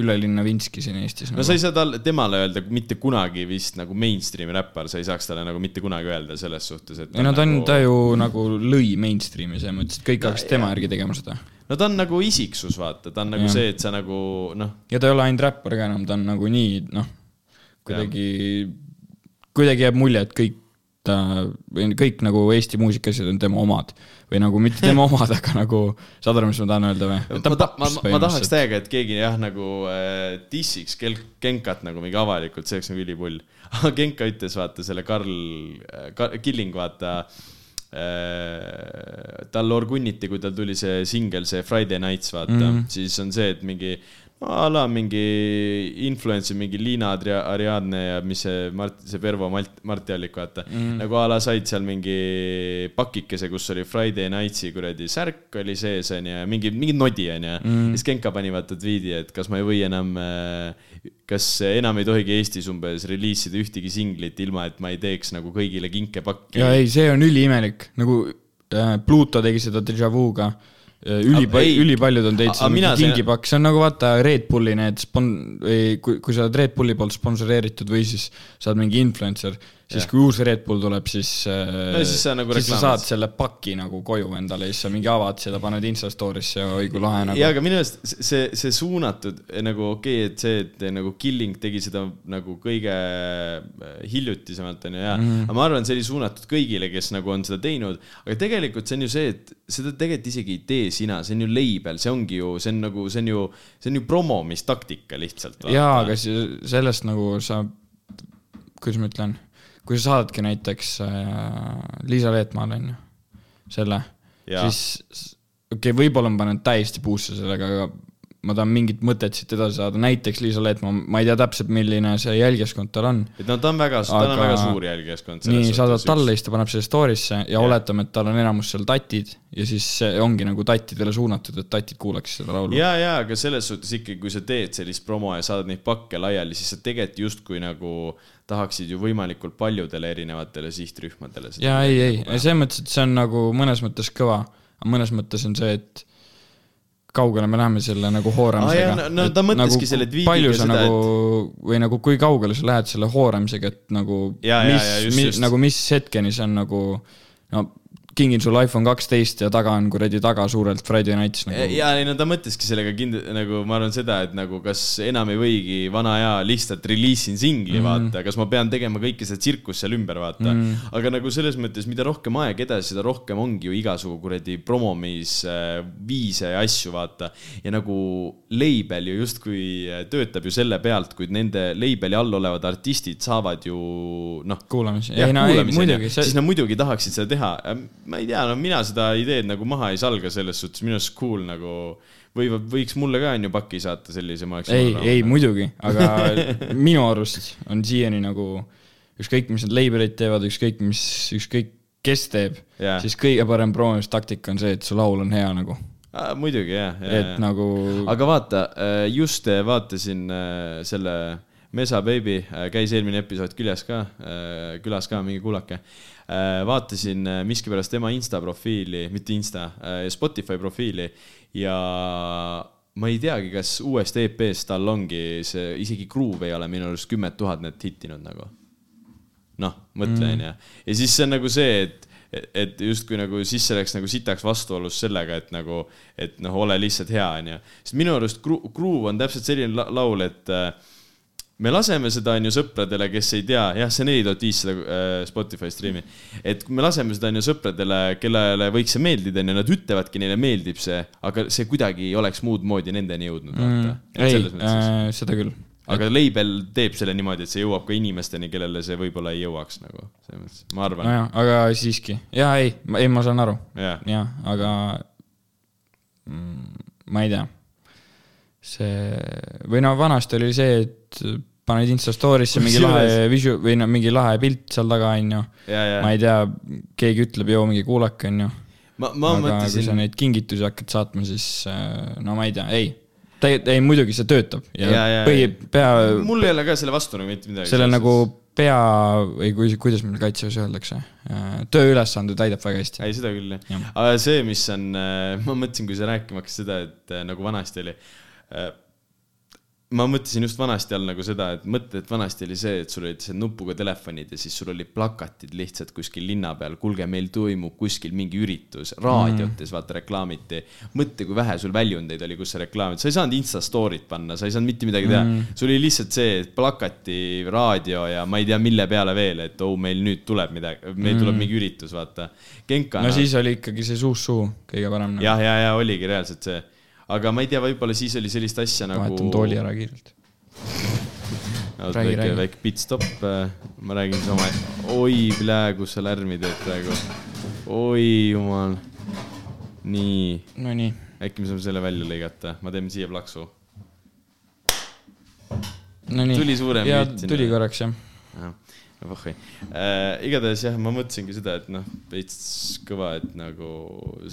Speaker 1: ülelinna Vinski siin Eestis
Speaker 4: no
Speaker 1: nagu.
Speaker 4: sa ei saa tal, temale öelda mitte kunagi vist nagu mainstream'i räppar, sa ei saaks talle nagu mitte kunagi öelda selles suhtes, et.
Speaker 1: ei no ta on, ta ju nagu lõi mainstream'i selles mõttes, et kõik hakkasid tema järgi tegema seda.
Speaker 4: no ta on nagu isiksus, vaata, ta on nagu
Speaker 1: Jah.
Speaker 4: see, et sa nagu noh,
Speaker 1: ja ta ei ole ainult räppar ka enam, ta on nagu nii, noh, kuidagi, kuidagi jääb mulje, et kõik ta, või kõik nagu Eesti muusikaasjad on tema omad. või nagu mitte tema omad, aga nagu, saad aru, mis ma tahan öelda või?
Speaker 4: ta, ma, ma, ma tahaks täiega, et keegi jah, nagu äh, dissiks kel- Genkat nagu mingi avalikult, see oleks nagu ülipull. aga Genka ütles, vaata selle Karl äh,, Killing, vaata äh,. tal orgunniti, kui tal tuli see singel, see Friday Nights, vaata mm. -hmm. siis on see, et mingi no, a la mingi influencer, mingi Liina Ariadne ja mis see Mart, see Pervo Malt-, Marti Allik, vaata mm. nagu a la said seal mingi pakikese, kus oli Friday Nightsi kuradi särk oli sees, onju, ja mingi, mingi nodi, onju.
Speaker 1: Mhm.
Speaker 4: siis Genka pani vaata tweet'i, et kas ma ei või enam, kas enam ei tohigi Eestis umbes reliisida ühtegi singlit, ilma et ma ei teeks nagu kõigile kinkepakki.
Speaker 1: ja ei, see on üliimelik, nagu äh, Pluto tegi seda Deja Vu'ga äh, ülipal-
Speaker 4: ei,,
Speaker 1: ülipaljud on seda
Speaker 4: mina
Speaker 1: mingi kingipakk, see on nagu vaata Red Bulli need spon-, või kui, kui sa oled Red Bulli poolt sponsoreeritud või siis sa oled mingi influencer, siis kui uus Red Bull tuleb, siis
Speaker 4: No siis sa nagu
Speaker 1: siis sa saad selle paki nagu koju endale ja siis sa mingi avad seda, paned Insta story'sse ja oi kui lahe nagu
Speaker 4: ja, aga minu arust see, see suunatud nagu okei okay,, et see, et nagu Killing tegi seda nagu kõige äh, hiljutisemalt onju ja mm, aga ma arvan, see oli suunatud kõigile, kes nagu on seda teinud. aga tegelikult see on ju see, et seda tegelikult isegi ei tee sina, see on ju label, see ongi ju, see on nagu, see on ju, see on ju promomistaktika lihtsalt.
Speaker 1: jaa, aga sellest nagu sa, kuidas ma ütlen, kui sa saadadki näiteks äh, Liisa Leetmaale onju, selle,
Speaker 4: Jaa.
Speaker 1: siis okei okay,, võib-olla ma panen täiesti puusse sellega, aga ma tahan mingit mõtet siit edasi saada, näiteks Liisa Leetmaa, ma ei tea täpselt, milline see jälgijaskond tal on.
Speaker 4: et no ta on väga, tal on väga suur jälgijaskond.
Speaker 1: nii, saadad talle, siis ta paneb selle story'sse ja oletame, et tal on enamus seal tatid ja siis see ongi nagu tattidele suunatud, et tatid kuulaks seda laulu.
Speaker 4: ja, ja, aga selles suhtes ikkagi, kui sa teed sellist promo ja saadad neid pakke laiali, siis sa tegelikult justkui nagu tahaksid ju võimalikult paljudele erinevatele sihtrühmadele.
Speaker 1: ja ei, ei, selles mõttes, et see on nagu mõnes mõttes kõva, aga mõnes mõttes on see, et kaugele me läheme selle nagu hooramisega
Speaker 4: jaa, no- no ta
Speaker 1: Et
Speaker 4: mõtleski selle tweetiga seda,
Speaker 1: nagu või nagu kui kaugele sa lähed selle hooramisega, et nagu mis mis
Speaker 4: just.
Speaker 1: nagu mis hetkeni see on nagu no kingin sulle iPhone kaksteist ja taga on kuradi taga suurelt Friday Nights nagu.
Speaker 4: ja ei no ta mõtleski sellega kindla-, nagu ma arvan seda, et nagu kas enam ei võigi vana hea lihtsalt reliisin singli mm., vaata, kas ma pean tegema kõike seda tsirkust seal ümber, vaata mm.. aga nagu selles mõttes, mida rohkem aeg edasi, seda rohkem ongi ju igasugu kuradi promomisviise ja asju, vaata. ja nagu label ju justkui töötab ju selle pealt, kui nende label'i all olevad artistid saavad ju noh,
Speaker 1: kuulamisi,
Speaker 4: jah,
Speaker 1: muidugi,
Speaker 4: siis nad muidugi tahaksid seda teha. Ma ei tea, no mina seda ideed nagu maha ei salga selles suhtes, minu arust cool nagu võivad, võiks mulle ka onju paki saata sellise, ma oleks.
Speaker 1: ei, ei. muidugi, aga minu arust on siiani nagu ükskõik, mis need label'id teevad, ükskõik mis, ükskõik kes teeb
Speaker 4: Jaa.
Speaker 1: siis kõige parem proovimistaktika on see, et su laul on hea nagu,
Speaker 4: muidugi jah,
Speaker 1: et
Speaker 4: jah, jah.
Speaker 1: nagu
Speaker 4: aga vaata, just äh, vaatasin äh, selle Mesa Baby, käis eelmine episood küljes ka, külas ka, minge kuulake. vaatasin äh, miskipärast tema Insta profiili, mitte Insta, Spotify profiili ja ma ei teagi, kas uuest EP-st tal ongi see, isegi Groove ei ole minu arust kümmet tuhat net hittinud nagu. noh, mõtle onju. ja siis see on nagu see, et, et justkui nagu siis see läks nagu sitaks vastuolus sellega, et nagu, et noh, ole lihtsalt hea onju. sest minu arust Gru- Groove on täpselt selline la laul, et äh, me laseme seda onju sõpradele, kes ei tea, jah, see neli tuhat viissada äh, Spotify striimi. et me laseme seda onju sõpradele, kellele võiks see meeldida onju, nad ütlevadki, neile meeldib see, aga see kuidagi ei oleks muud moodi nendeni jõudnud.
Speaker 1: Mm. ei, äh, seda küll.
Speaker 4: aga label teeb selle niimoodi, et see jõuab ka inimesteni, kellele see võib-olla ei jõuaks nagu, selles mõttes, ma arvan
Speaker 1: nojah, aga siiski, jaa, ei, ei, ma saan aru,
Speaker 4: jah,
Speaker 1: aga mm, ma ei tea. See või no vanasti oli see, et paned Insta story'sse mingi lahe visu- või no mingi lahe pilt seal taga, onju.
Speaker 4: ja, ja
Speaker 1: ma ei tea, keegi ütleb, joo mingi kuulake, onju.
Speaker 4: ma, ma
Speaker 1: aga kui sa
Speaker 4: mõtlesin,
Speaker 1: neid kingitusi hakkad saatma, siis äh, no ma ei tea, ei. ei, muidugi see töötab ja,
Speaker 4: Ja, ja,
Speaker 1: põhi, pea,
Speaker 4: mul ei ole ka selle vastu nagu mitte midagi.
Speaker 1: sellel nagu pea või kui, kuidas meil kaitseväes öeldakse, tööülesande täidab väga hästi.
Speaker 4: ei, seda küll jah
Speaker 1: Jah..
Speaker 4: aga see, mis on, ma mõtlesin, kui sa rääkima hakkasid seda, et äh, nagu vanasti oli. Ma mõtlesin just vanasti all nagu seda, et mõtle, et vanasti oli see, et sul olid see nupuga telefonid ja siis sul olid plakatid lihtsalt kuskil linna peal, kuulge, meil toimub kuskil mingi üritus, raadiotes vaata reklaamiti. mõtle, kui vähe sul väljundeid oli, kus sa reklaamid, sa ei saanud Insta story't panna, sa ei saanud mitte midagi teha mm.. sul oli lihtsalt see et plakati, raadio ja ma ei tea, mille peale veel, et oh, meil nüüd tuleb midagi, meil mm. tuleb mingi üritus, vaata.
Speaker 1: No siis oli ikkagi see suust suhu kõige parem.
Speaker 4: jah, ja, ja oligi reaalselt see, aga ma ei tea, võib-olla siis oli sellist asja nagu.
Speaker 1: vahetan tooli ära kiirelt. Räägi,
Speaker 4: väike, väike pit stop, ma räägin oma, oi, kus sa lärmi teed praegu. oi jumal. nii,
Speaker 1: Nonii,
Speaker 4: äkki me saame selle välja lõigata, ma teen siia plaksu.
Speaker 1: nonii.
Speaker 4: Tuli suurem sinna.
Speaker 1: tuli korraks jah.
Speaker 4: Vohhi äh,. igatahes jah, ma mõtlesingi seda, et noh, veits kõva, et nagu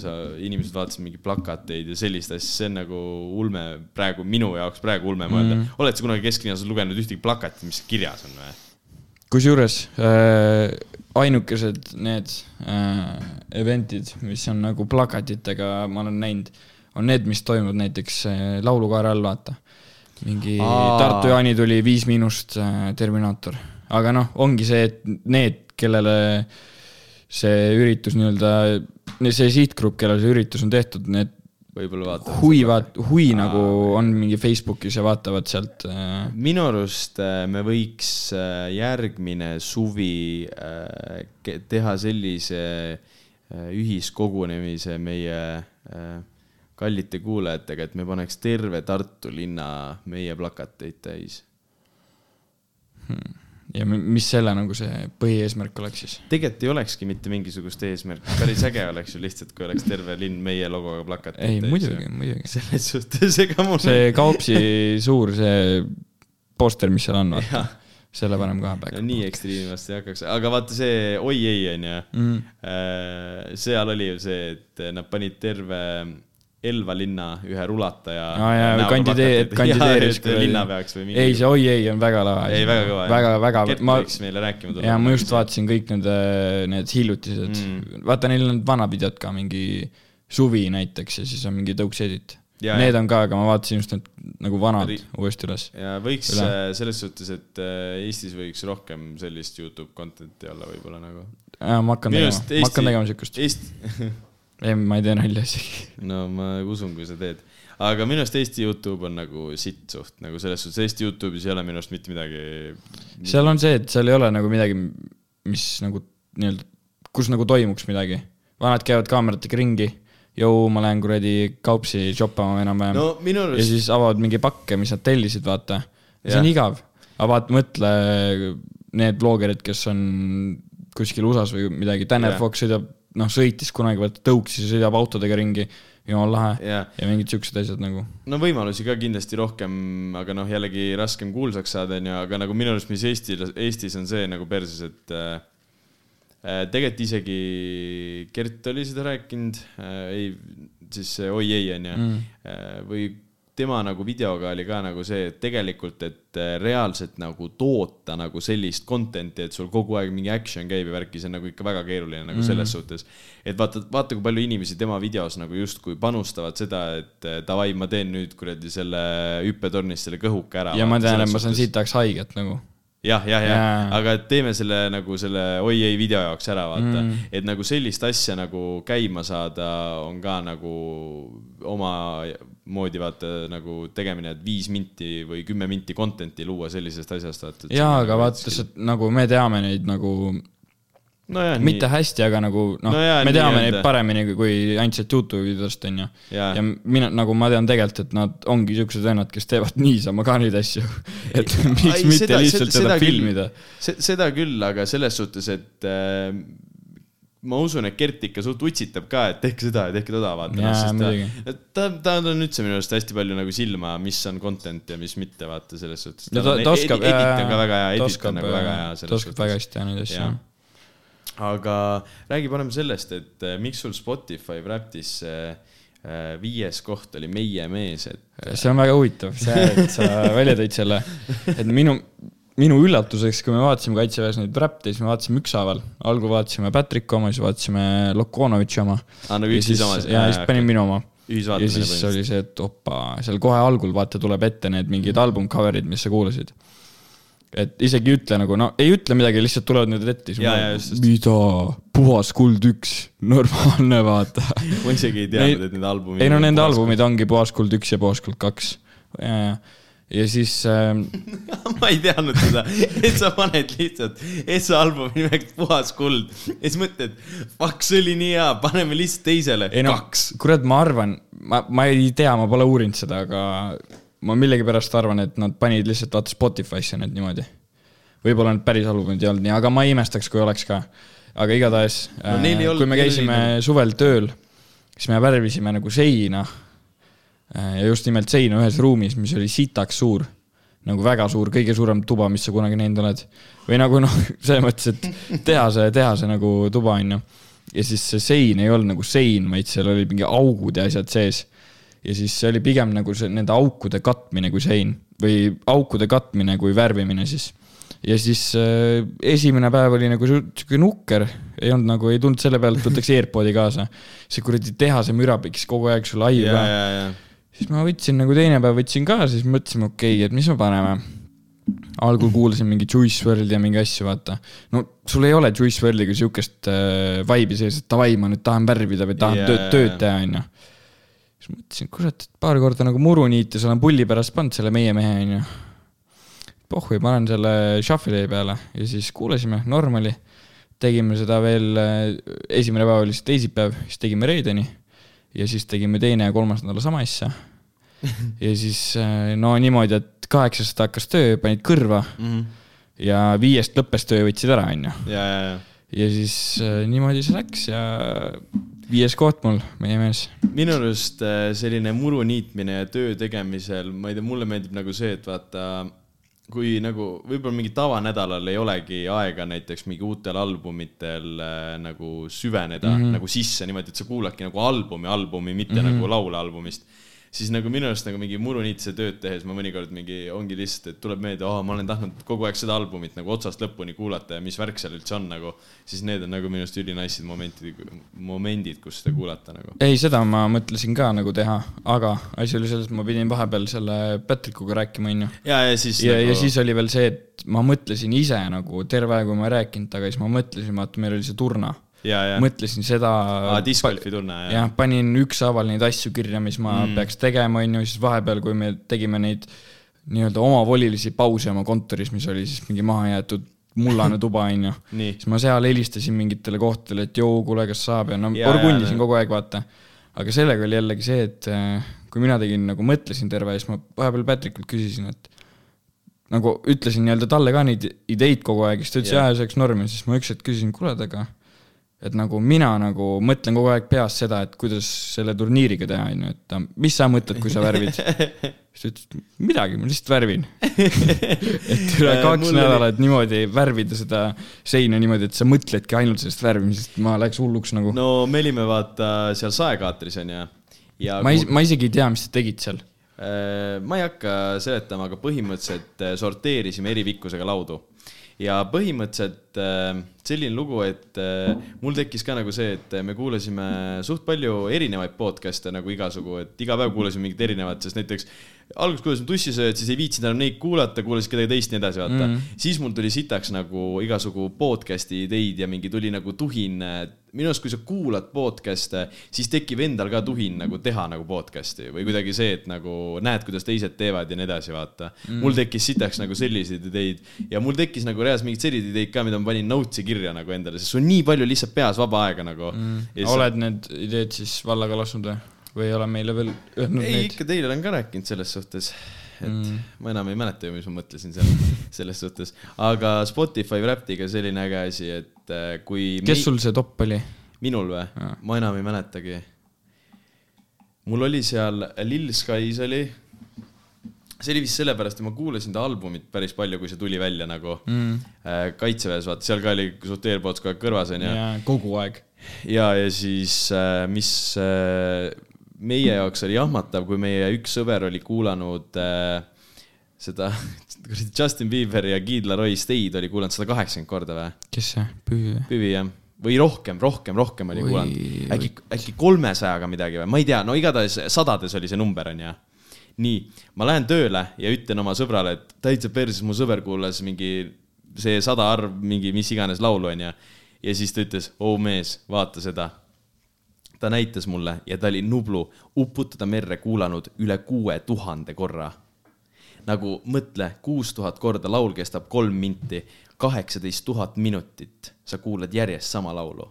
Speaker 4: sa, inimesed vaatasid mingeid plakateid ja sellist asja, see on nagu ulme praegu minu jaoks praegu ulme mõelda mm.. oled sa kunagi kesklinnas lugenud ühtegi plakatit, mis kirjas on või?
Speaker 1: kusjuures äh, ainukesed need äh, event'id, mis on nagu plakatitega, ma olen näinud, on need, mis toimuvad näiteks äh, laulukaare all, vaata. mingi
Speaker 4: Aa.
Speaker 1: Tartu jaanituli Viis Miinust äh, Terminaator, aga noh, ongi see, et need, kellele see üritus nii-öelda, see sihtgrupp, kellele see üritus on tehtud, need
Speaker 4: võib-olla vaatad.
Speaker 1: huvivad, huvi nagu on mingi Facebookis ja vaatavad sealt äh,
Speaker 4: minu arust äh, me võiks äh, järgmine suvi teha sellise ühiskogunemise meie kallite kuulajatega, et me paneks terve Tartu linna meie plakateid täis.
Speaker 1: Ja mi- mis selle nagu see põhieesmärk oleks siis?
Speaker 4: tegelikult ei olekski mitte mingisugust eesmärki, päris äge oleks ju lihtsalt, kui oleks terve linn meie logoga plakateid
Speaker 1: ei, muidugi, muidugi.
Speaker 4: selles suhtes, ega mul
Speaker 1: see Kaupsi suur see poster, mis seal on, vaata selle paneme kahe
Speaker 4: no,
Speaker 1: peale.
Speaker 4: nii ekstreemivast ei hakkaks, aga vaata see oi ei onju
Speaker 1: Mm.
Speaker 4: Äh, seal oli ju see, et nad panid terve Elva linna ühe rulataja.
Speaker 1: Aa, jaa, kandidee- kandideeris
Speaker 4: linnapeaks või mingi.
Speaker 1: ei, see oi ei on väga lahe.
Speaker 4: ei, väga kõva.
Speaker 1: väga, väga,
Speaker 4: Gert
Speaker 1: ma,
Speaker 4: võiks meile rääkima tulla.
Speaker 1: ja ma just. vaatasin kõik need, need hiljutised
Speaker 4: Mm.
Speaker 1: vaata neil on vanad videod ka, mingi suvi näiteks ja siis on mingi tõuks edit.
Speaker 4: Ja,
Speaker 1: Need
Speaker 4: ja.
Speaker 1: on ka, aga ma vaatasin just need nagu vanad
Speaker 4: Ri-
Speaker 1: uuesti üles.
Speaker 4: ja võiks
Speaker 1: Üle.
Speaker 4: äh, selles suhtes, et äh, Eestis võiks rohkem sellist Youtube content'i olla võib-olla nagu.
Speaker 1: ma hakkan tegema ma hakkan tegema siukest.
Speaker 4: Eesti,
Speaker 1: ei, ma ei tee nalja isegi.
Speaker 4: no ma usun, kui sa teed. aga minu arust Eesti Youtube on nagu sitt suht nagu selles suhtes, Eesti Youtube'is ei ole minu arust mitte midagi.
Speaker 1: seal on see, et seal ei ole nagu midagi, mis nagu nii-öelda, kus nagu toimuks midagi. vanad käivad kaameratega ringi, jõu, ma lähen kuradi kaupsi shoppama enam-vähem
Speaker 4: no minu
Speaker 1: ja
Speaker 4: arust,
Speaker 1: siis avavad mingi pakke, mis nad tellisid, vaata. see on igav. aga vaata, mõtle need blogerid, kes on kuskil USA-s või midagi,
Speaker 4: Jah.
Speaker 1: Fox sõidab, noh, sõitis kunagi, vaata tõuksis ja sõidab autodega ringi, jumal lahe.
Speaker 4: jah,
Speaker 1: ja mingid siuksed asjad nagu.
Speaker 4: no võimalusi ka kindlasti rohkem, aga noh, jällegi raskem kuulsaks saada, onju, aga nagu minu arust, mis Eestil, Eestis on see nagu perses, et äh, äh, tegelikult isegi Gert oli seda rääkinud äh,, ei, siis see oi ei onju mm., või tema nagu videoga oli ka nagu see, et tegelikult, et äh, reaalselt nagu toota nagu sellist content'i, et sul kogu aeg mingi action käib ja värki, see on nagu ikka väga keeruline nagu selles suhtes. et vaata, vaata, kui palju inimesi tema videos nagu justkui panustavad seda, et äh, davai, ma teen nüüd kuradi selle hüppetornist selle kõhuke ära.
Speaker 1: ja ma tean, et ma saan siit ajaks haiget nagu.
Speaker 4: jah, jah, jah
Speaker 1: Jaa.,
Speaker 4: aga et teeme selle nagu selle oi ei video jaoks ära, vaata mm.. et nagu sellist asja nagu käima saada on ka nagu oma moodi vaata nagu tegemine, et viis minti või kümme minti content'i luua sellisest asjast, vaata.
Speaker 1: jaa, aga vaata, see nagu me teame neid nagu
Speaker 4: nojah,
Speaker 1: mitte hästi, aga nagu noh
Speaker 4: No
Speaker 1: me teame neid paremini kui, ainult sealt Youtube'i videost onju. Ja mina nagu ma tean tegelikult, et nad ongi siuksed vennad, kes teevad niisama ka neid asju. et miks
Speaker 4: Ai,
Speaker 1: mitte
Speaker 4: seda-
Speaker 1: lihtsalt
Speaker 4: seda-
Speaker 1: seda
Speaker 4: seda
Speaker 1: filmida.
Speaker 4: seda küll, aga selles suhtes, et äh, ma usun, et Gert ikka suht utsitab ka, et tehke seda ja tehke toda, vaata.
Speaker 1: Jaa, muidugi.
Speaker 4: ta, ta, ta on üldse minu arust hästi palju nagu silma, mis on content ja mis mitte, vaata selles suhtes.
Speaker 1: no ta, ta oskab.
Speaker 4: edit on ka väga hea, edit on nagu väga hea
Speaker 1: ta oskab väga hästi teha neid asju
Speaker 4: aga räägi parem sellest, et äh, miks sul Spotify Wrapped'is äh, viies koht oli Meie mees, et
Speaker 1: see on väga huvitav, see, et sa välja tõid selle, et minu, minu üllatuseks, kui me vaatasime kaitseväes neid räppe, siis me vaatasime ükshaaval. algul vaatasime Patricki oma, siis vaatasime Lokonovitši oma.
Speaker 4: Aa, nagu
Speaker 1: ja siis,
Speaker 4: oma-
Speaker 1: ja
Speaker 4: jaa,
Speaker 1: siis panin
Speaker 4: okei.
Speaker 1: minu oma. ja siis oli see, et opa, seal kohe algul vaata tuleb ette need mingid album cover'id, mis sa kuulasid. et isegi ei ütle nagu, no ei ütle midagi, lihtsalt tulevad need ette, siis mida, puhas kuld üks, normaalne vaata.
Speaker 4: ma isegi ei teadnud, et need albumid.
Speaker 1: ei no nende albumid ongi Puhas kuld üks ja Puhas kuld kaks. ja siis äh,
Speaker 4: ma ei teadnud seda, et sa paned lihtsalt Essa albumi nimeks Puhas kuld ja siis mõtled, fuck, see oli nii hea, paneme lihtsalt teisele,
Speaker 1: ei no
Speaker 4: kaks.
Speaker 1: kurat, ma arvan, ma, ma ei tea, ma pole uurinud seda, aga ma millegipärast arvan, et nad panid lihtsalt vaata Spotify'sse need niimoodi. võib-olla need päris albumid ei olnud nii, aga ma ei imestaks, kui oleks ka. aga igatahes
Speaker 4: No
Speaker 1: äh, kui me käisime suvel tööl, siis me värvisime nagu seina. Ja just nimelt seina ühes ruumis, mis oli sitaks suur nagu väga suur, kõige suurem tuba, mis sa kunagi näinud oled. või nagu noh, selles mõttes, et tehase, tehase nagu tuba on ju. ja siis see sein ei olnud nagu sein, vaid seal oli mingi augud ja asjad sees. ja siis see oli pigem nagu see nende aukude katmine kui sein või aukude katmine kui värvimine siis. ja siis äh, esimene päev oli nagu sihuke nukker, ei olnud nagu, ei tulnud selle peale, et võtaks AirPodi kaasa. see kuradi tehase müra pikkis kogu aeg sul aiu
Speaker 4: ja,
Speaker 1: ka. Siis ma võtsin nagu teine päev võtsin ka, siis mõtlesime, okei okay,, et mis me paneme. algul kuulasin mingi Juice WRLD'i ja mingi asju, vaata. no sul ei ole Juice WRLD'iga siukest äh, vibe'i sees, et davai, ma nüüd tahan värvida või tahan yeah, tööd, tööd teha, onju. siis mõtlesin, kurat, et paar korda nagu muru niites olen pulli pärast pannud selle meie mehe, onju. pohhui, panen selle shuffle'i peale ja siis kuulasime normali. tegime seda veel, esimene päev oli siis teisipäev, siis tegime reedeni ja siis tegime teine ja kolmas nädal sama asja. Ja siis äh, no niimoodi, et kaheksast hakkas töö, panid kõrva
Speaker 4: Mhm.
Speaker 1: ja viiest lõppes töö, võtsid ära, onju.
Speaker 4: ja, ja, ja.
Speaker 1: ja siis äh, niimoodi see läks ja viies koht mul, meie mees.
Speaker 4: minu arust äh, selline muru niitmine ja töö tegemisel, ma ei tea, mulle meeldib nagu see, et vaata, kui nagu võib-olla mingi tavanädalal ei olegi aega näiteks mingi uutel albumitel äh, nagu süveneda mm -hmm. nagu sisse niimoodi, et sa kuuladki nagu albumi albumi, mitte mm -hmm. nagu laule albumist siis nagu minu arust nagu mingi muruniitse tööd tehes ma mõnikord mingi ongi lihtsalt, et tuleb meelde, oh, ma olen tahtnud kogu aeg seda albumit nagu otsast lõpuni kuulata ja mis värk seal üldse on nagu, siis need on nagu minu arust ülinaisid momentid, momendid, kus seda kuulata nagu.
Speaker 1: ei, seda ma mõtlesin ka nagu teha, aga asi oli selles, et ma pidin vahepeal selle Patrickuga rääkima, onju.
Speaker 4: ja, ja siis
Speaker 1: ja
Speaker 4: nagu...,
Speaker 1: ja siis oli veel see, et ma mõtlesin ise nagu terve aeg, kui ma ei rääkinud, aga siis ma mõtlesin, vaata, meil oli see turna.
Speaker 4: ja, ja,
Speaker 1: mõtlesin seda.
Speaker 4: discgolfi tunne, jah
Speaker 1: jah, panin ükshaaval neid asju kirja, mis ma mm. peaks tegema, onju, siis vahepeal, kui me tegime neid nii-öelda omavolilisi pause oma kontoris, mis oli siis mingi mahajäetud mullane tuba, onju.
Speaker 4: Nii.
Speaker 1: siis ma seal helistasin mingitele kohtadele, et joo, kuule, kas saab ja no
Speaker 4: Jaa,
Speaker 1: orgundisin
Speaker 4: jaa,
Speaker 1: kogu aeg, vaata. aga sellega oli jällegi see, et äh, kui mina tegin nagu mõtlesin terve ja siis ma vahepeal Patrickult küsisin, et nagu ütlesin nii-öelda talle ka neid ideid kogu aeg, siis ta ütles jaa, see oleks norm ja siis ma üks hetk küsisin, kuule, aga et nagu mina nagu mõtlen kogu aeg peas seda, et kuidas selle turniiriga teha, onju, et mis sa mõtled, kui sa värvid. siis ta ütles, midagi, ma lihtsalt värvin. et üle kaks
Speaker 4: mul oli-
Speaker 1: nädalat niimoodi värvida seda seina niimoodi, et sa mõtledki ainult sellest värvimisest, ma läks hulluks nagu no,.
Speaker 4: me olime vaata seal saekaatris onju. ja
Speaker 1: ma ei, ma isegi ei tea, mis sa tegid seal.
Speaker 4: Äh, ma ei hakka seletama, aga põhimõtteliselt äh, sorteerisime eri pikkusega laudu. Ja põhimõtteliselt äh, selline lugu, et äh, mul tekkis ka nagu see, et me kuulasime suht palju erinevaid podcast'e nagu igasugu, et iga päev kuulasime mingit erinevat, sest näiteks alguses kuulasin tussisööjat, siis ei viitsinud enam neid kuulata, kuulasin kedagi teist, nii edasi, vaata mm.. siis mul tuli sitaks nagu igasugu podcast'i ideid ja mingi tuli nagu tuhin. minu arust, kui sa kuulad podcast'e, siis tekib endal ka tuhin nagu teha nagu podcast'i või kuidagi see, et nagu näed, kuidas teised teevad ja nii edasi, vaata mm.. mul tekkis sitaks nagu selliseid ideid ja mul tekkis nagu reaalselt mingeid selliseid ideid ka, mida ma panin notes'i kirja nagu endale, sest sul on nii palju lihtsalt peas vaba aega nagu mm..
Speaker 1: oled need ideed siis vallaga lasknud või? Või ei ole meile veel öelnud
Speaker 4: ei,
Speaker 1: neid?
Speaker 4: ikka teile olen ka rääkinud selles suhtes, et mm. ma enam ei mäleta ju, mis ma mõtlesin seal selles suhtes, aga Spotify Wrapped'iga selline äge asi, et äh, kui
Speaker 1: kes sul see top oli?
Speaker 4: minul või ma enam ei mäletagi. mul oli seal Lil Skies oli, see oli vist sellepärast, et ma kuulasin ta albumit päris palju, kui see tuli välja nagu mm. kaitseväes, vaata seal ka oli suht AirPods kogu aeg kõrvas onju.
Speaker 1: kogu aeg.
Speaker 4: ja, ja siis, mis äh, meie jaoks oli jahmatav, kui meie üks sõber oli kuulanud äh, seda Justin Bieber ja Kid Laroi Stay'd oli kuulanud sada kaheksakümmend korda või?
Speaker 1: kes see? Püü või?
Speaker 4: Püvi jah, või rohkem, rohkem, rohkem oli
Speaker 1: Oi,
Speaker 4: kuulanud. äkki, äkki kolmesajaga midagi või, ma ei tea, no igatahes sadades oli see number onju. nii, ma lähen tööle ja ütlen oma sõbrale, et täitsa perses, mu sõber kuulas mingi see sada arv, mingi mis iganes laulu onju. ja siis ta ütles, oo mees, vaata seda. Ta näitas mulle ja ta oli Nublu Uputada merre kuulanud üle kuue tuhande korra nagu mõtle, kuus tuhat korda laul kestab kolm minti, kaheksateist tuhat minutit, sa kuulad järjest sama laulu.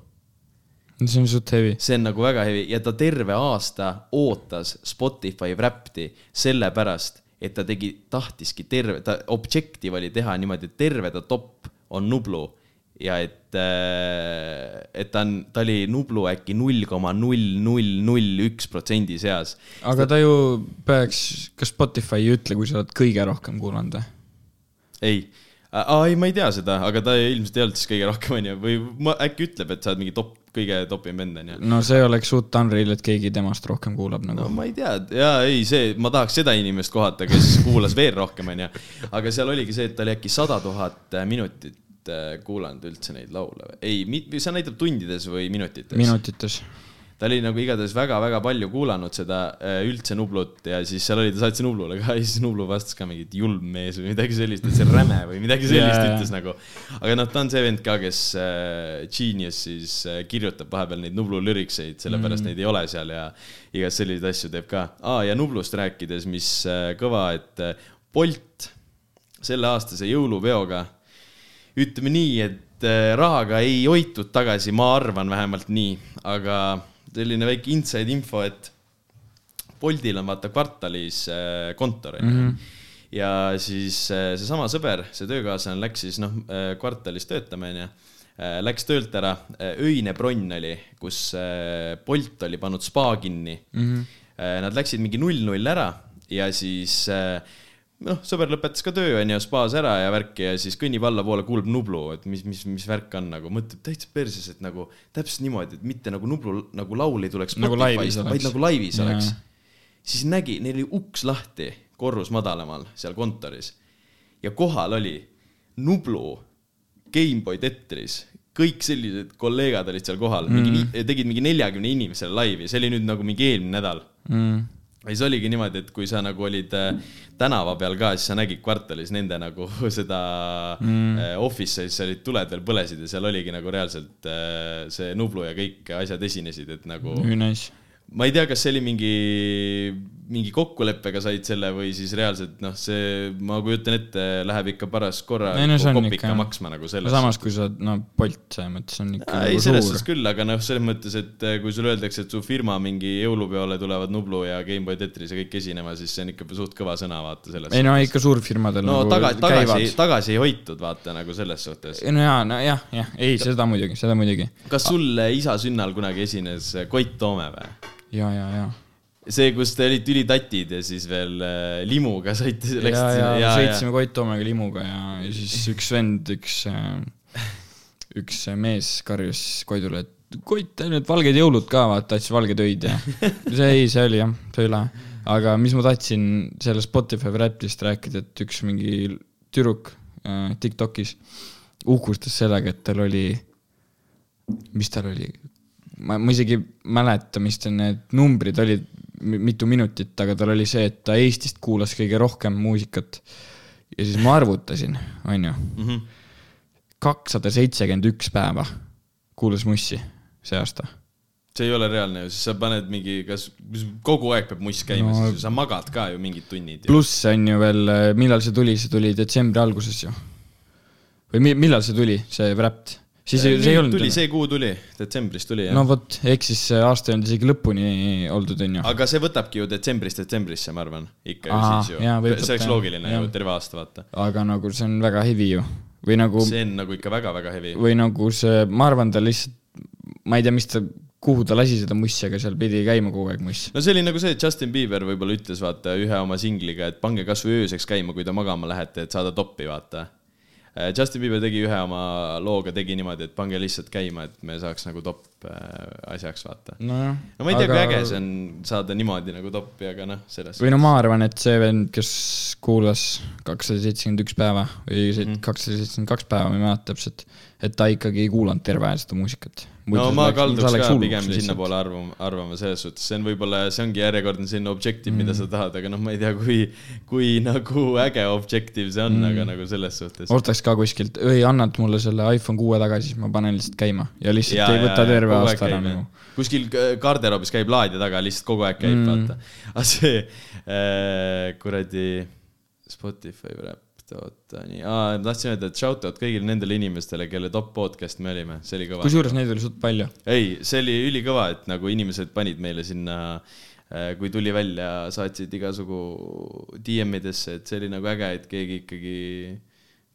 Speaker 1: see on suht heavy.
Speaker 4: see on nagu väga heavy ja ta terve aasta ootas Spotify Wrapped'i sellepärast, et ta tegi, tahtiski terve, ta objective oli teha niimoodi, et terve ta top on Nublu ja et, et ta on, ta oli Nublu äkki null koma null null null üks protsendi seas
Speaker 1: aga ta ju peaks, kas Spotify ei ütle, kui sa oled kõige rohkem kuulanud või?
Speaker 4: ei, ei, ma ei tea seda, aga ta ilmselt ei olnud siis kõige rohkem, onju, või ma äkki ütleb, et sa oled mingi top, kõige topim vend, onju.
Speaker 1: no see oleks suht unreal, et keegi temast rohkem kuulab
Speaker 4: no
Speaker 1: nagu.
Speaker 4: ma ei tea, jaa, ei see, ma tahaks seda inimest kohata, kes kuulas veel rohkem, onju. aga seal oligi see, et ta oli äkki sada tuhat minutit äh, kuulanud üldse neid laule ei, see näitab tundides või minutites?
Speaker 1: minutites.
Speaker 4: ta oli nagu igatahes väga-väga palju kuulanud seda äh, üldse Nublut ja siis seal oli, ta saatis Nublule ka ja siis Nublu vastas ka mingit julm mees või midagi sellist, et see on räme või midagi sellist
Speaker 1: jaa.
Speaker 4: ütles nagu. aga noh, ta on see vend ka, kes äh, Geniusis äh, kirjutab vahepeal neid Nublu lürikseid, sellepärast mm. neid ei ole seal ja igast selliseid asju teeb ka ah,. ja Nublust rääkides, mis äh, kõva, et äh, Bolt selleaastase jõulupeoga, ütleme nii, et äh, rahaga ei hoitud tagasi, ma arvan vähemalt nii, aga selline väike inside info, et Boltil on vaata kvartalis äh, kontor onju mm. -hmm. ja siis äh, seesama sõber, see töökaaslane läks siis noh kvartalis töötama onju. Läks töölt ära, öine bronn oli, kus Bolt oli pannud spa kinni mm. -hmm. Nad läksid mingi null-null ära ja siis äh, noh, sõber lõpetas ka töö onju, spaas ära ja värki ja siis kõnnib allapoole, kuuleb Nublu, et mis, mis, mis värk on nagu, mõtleb täitsa perses, et nagu täpselt niimoodi, et mitte nagu Nublu nagu laul ei tuleks
Speaker 1: Nagu laivis oleks.
Speaker 4: vaid nagu laivis
Speaker 1: Jaa.
Speaker 4: oleks. siis nägi, neil oli uks lahti korrus madalamal seal kontoris ja kohal oli Nublu, Gameboy Tetris, kõik sellised kolleegad olid seal kohal mm., mingi, tegid mingi neljakümne inimesele laivi, see oli nüüd nagu mingi eelmine nädal
Speaker 1: mm..
Speaker 4: Ja siis oligi niimoodi, et kui sa nagu olid äh, tänava peal ka, siis sa nägid kvartalis nende nagu seda mm. äh, office'i, siis olid tuled veel põlesid ja seal oligi nagu reaalselt äh, see Nublu ja kõik asjad esinesid, et nagu
Speaker 1: nice.
Speaker 4: ma ei tea, kas see oli mingi, mingi kokkuleppega said selle või siis reaalselt noh, see, ma kujutan ette, läheb ikka paras korra
Speaker 1: no on
Speaker 4: kopika
Speaker 1: ikka-
Speaker 4: maksma nagu
Speaker 1: no
Speaker 4: selles
Speaker 1: samas, kui sa, no Bolt selles mõttes on ikka
Speaker 4: ei, selles
Speaker 1: suur
Speaker 4: suhtes. küll, aga noh, selles mõttes, et eh, kui sulle öeldakse, et su firma mingi jõulupeole tulevad Nublu ja Gameboy Tetris ja kõik esinema, siis see on ikka suht kõva sõna, vaata selles
Speaker 1: ei no ikka suurfirmadel
Speaker 4: no
Speaker 1: nagu
Speaker 4: taga, tagasi
Speaker 1: käivad.,
Speaker 4: tagasi ei hoitud, vaata nagu selles suhtes.
Speaker 1: ei no jaa, no jah, jah, ei seda muidugi, seda muidugi.
Speaker 4: kas sul isa sünnal kunagi esines Koit Toome või?
Speaker 1: ja, ja, ja.
Speaker 4: see, kus te olite ülitatid ja siis veel äh, limuga saite,
Speaker 1: ja,
Speaker 4: läksite
Speaker 1: ja, ja sõitsime Koit Toomega limuga ja, ja siis üks vend, üks, üks mees karjus Koidule, et Koit, need valged jõulud ka, vaata, tahtis valgeid öid ja see ei, see oli jah, see oli lahe. aga mis ma tahtsin selle Spotify Wrapped'ist rääkida, et üks mingi tüdruk äh, Tiktokis uhkustas sellega, et tal oli, mis tal oli, ma, ma isegi ei mäleta, mis need numbrid olid, mitu minutit, aga tal oli see, et ta Eestist kuulas kõige rohkem muusikat. ja siis ma arvutasin, onju,
Speaker 4: Mhm.
Speaker 1: kakssada seitsekümmend üks päeva kuulas Mussi see aasta.
Speaker 4: see ei ole reaalne ju, siis sa paned mingi, kas kogu aeg peab muss käima
Speaker 1: No-
Speaker 4: no,, siis sa magad ka ju mingid tunnid.
Speaker 1: pluss on ju veel, millal see tuli, see tuli detsembri alguses ju. või mi- millal see tuli, see Wrapped? Siis ei- see ei olnud.
Speaker 4: tuli, see kuu tuli, detsembris tuli jah
Speaker 1: no vot, ehk siis see aasta ei olnud isegi lõpuni oldud, on ju.
Speaker 4: aga see võtabki ju detsembrist detsembrisse, ma arvan, ikka ju
Speaker 1: Aa,
Speaker 4: siis ju see oleks loogiline
Speaker 1: Jah.
Speaker 4: ju, terve aasta vaata.
Speaker 1: aga nagu see on väga heavy ju. või nagu,
Speaker 4: see on nagu ikka väga-väga heavy.
Speaker 1: või nagu see, ma arvan, ta lihtsalt, ma ei tea, mis ta, kuhu ta lasi seda mussi, aga seal pidi käima kogu aeg muss.
Speaker 4: no see oli nagu see, et Justin Bieber võib-olla ütles vaata ühe oma singliga, et pange kasvõi ööseks käima, kui te magama lähete, et saada toppi, vaata. Justin Bieber tegi ühe oma looga, tegi niimoodi, et pange lihtsalt käima, et me saaks nagu top äh, asjaks, vaata.
Speaker 1: nojah.
Speaker 4: no ma ei tea aga..., kui äge see on saada niimoodi nagu toppi, aga noh, selles
Speaker 1: või no ma arvan, et see vend, kes kuulas kakssada seitsekümmend üks päeva või
Speaker 4: Mhm.
Speaker 1: kakssada seitsekümmend kaks päeva, ma ei mäleta täpselt, et ta ikkagi ei kuulanud terve aja seda muusikat.
Speaker 4: no ma kalduks ka pigem sinnapoole arvama, arvama selles suhtes, see on võib-olla, see ongi järjekordne selline objektiiv mm., mida sa tahad, aga noh, ma ei tea, kui, kui nagu äge objektiiv see on mm., aga nagu selles suhtes.
Speaker 1: ostaks ka kuskilt, ei annad mulle selle iPhone kuue tagasi, siis ma panen lihtsalt käima ja lihtsalt ja, ei võta terve aasta ära nagu.
Speaker 4: kuskil äh, garderoobis käib laadija taga, lihtsalt kogu aeg käib mm., vaata. aga see äh, kuradi Spotify räpp, oota nii, aa, tahtsin öelda, et shout out kõigile nendele inimestele, kelle top podcast me olime, see oli kõva.
Speaker 1: kusjuures neid oli suht palju.
Speaker 4: ei, see oli ülikõva, et nagu inimesed panid meile sinna, kui tuli välja, saatsid igasugu DM-idesse, et see oli nagu äge, et keegi ikkagi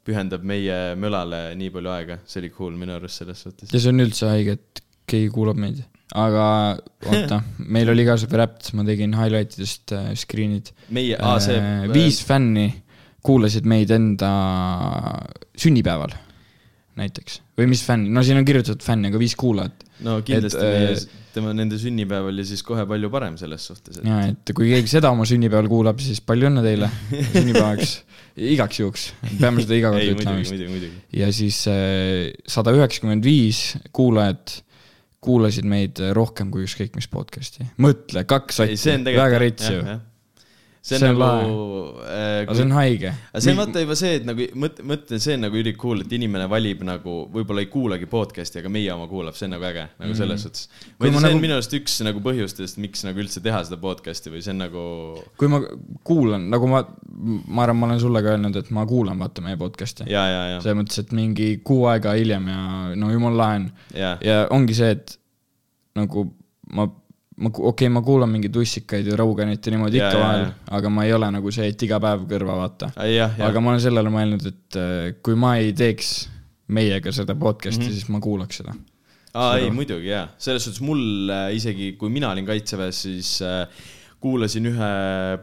Speaker 4: pühendab meie mölale nii palju aega, see oli cool minu arust selles suhtes.
Speaker 1: ja see on üldse haige, et keegi kuulab meid. aga oota, meil oli ka see Wrapped, ma tegin highlight idest äh, screen'id
Speaker 4: meie, aa see
Speaker 1: äh,. viis fänni kuulasid meid enda sünnipäeval näiteks või mis fänn, no siin on kirjutatud fänn, aga viis kuulajat.
Speaker 4: no kindlasti
Speaker 1: et,
Speaker 4: meie
Speaker 1: äh,,
Speaker 4: tema, nende sünnipäev oli siis kohe palju parem selles suhtes, et
Speaker 1: ja et kui keegi seda oma sünnipäeval kuulab, siis palju õnne teile sünnipäevaks, igaks juhuks, peame seda iga kord ütlema vist. ja siis sada üheksakümmend viis kuulajat kuulasid meid rohkem kui ükskõik mis podcast'i. mõtle, kaks sotti, väga rits ju.
Speaker 4: See on
Speaker 1: See on
Speaker 4: nagu äh,
Speaker 1: aga see on haige.
Speaker 4: aga see on vaata juba see, et nagu mõtle, mõtle, see on nagu üli cool, et inimene valib nagu, võib-olla ei kuulagi podcast'i, aga meie oma kuulab, see on nagu äge, nagu selles suhtes. ma ei tea, see
Speaker 1: nagu-
Speaker 4: on minu arust üks nagu põhjustest, miks nagu üldse teha seda podcast'i või see on nagu.
Speaker 1: kui ma kuulan, nagu ma, ma arvan, ma olen sulle ka öelnud, et ma kuulan vaata meie podcast'i. selles mõttes, et mingi kuu aega hiljem ja no jumala lahe on.
Speaker 4: ja,
Speaker 1: ja ongi see, et nagu ma, ma, okei okay,, ma kuulan mingeid ussikaid ja Roganit ja niimoodi
Speaker 4: Ja,
Speaker 1: ikka vahel aga ma ei ole nagu see, et iga päev kõrva vaata. aga, ma olen sellele mõelnud, et äh, kui ma ei teeks meiega seda podcast'i mm, -hmm. siis ma kuulaks seda.
Speaker 4: aa ei, muidugi jaa, selles suhtes mul äh, isegi, kui mina olin kaitseväes, siis äh, kuulasin ühe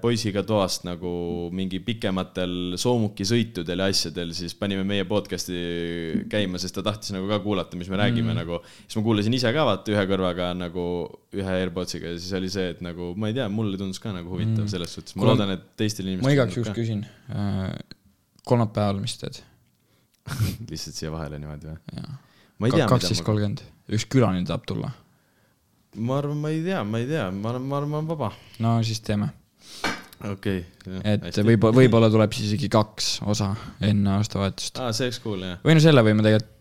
Speaker 4: poisiga toast nagu mingi pikematel soomukisõitudel ja asjadel, siis panime meie podcast'i käima, sest ta tahtis nagu ka kuulata, mis me räägime mm. nagu. siis ma kuulasin ise ka vaata ühe kõrvaga nagu ühe AirPodsiga ja siis oli see, et nagu ma ei tea, mulle tundus ka nagu huvitav mm. selles suhtes, ma
Speaker 1: Kuule,
Speaker 4: loodan, et teistel inimestel.
Speaker 1: ma igaks juhuks küsin äh,, kolmapäeval, mis teed?
Speaker 4: lihtsalt siia vahele niimoodi või?
Speaker 1: kaksteist kolmkümmend, üks külaline tahab tulla.
Speaker 4: Ma arvan, ma ei tea, ma ei tea, ma arvan, ma arvan, ma olen vaba.
Speaker 1: no siis teeme,
Speaker 4: okei okay,.
Speaker 1: et võib-olla, võib-olla tuleb siis isegi kaks osa enne aastavahetust.
Speaker 4: aa, see oleks cool jah.
Speaker 1: või no selle võime tegelikult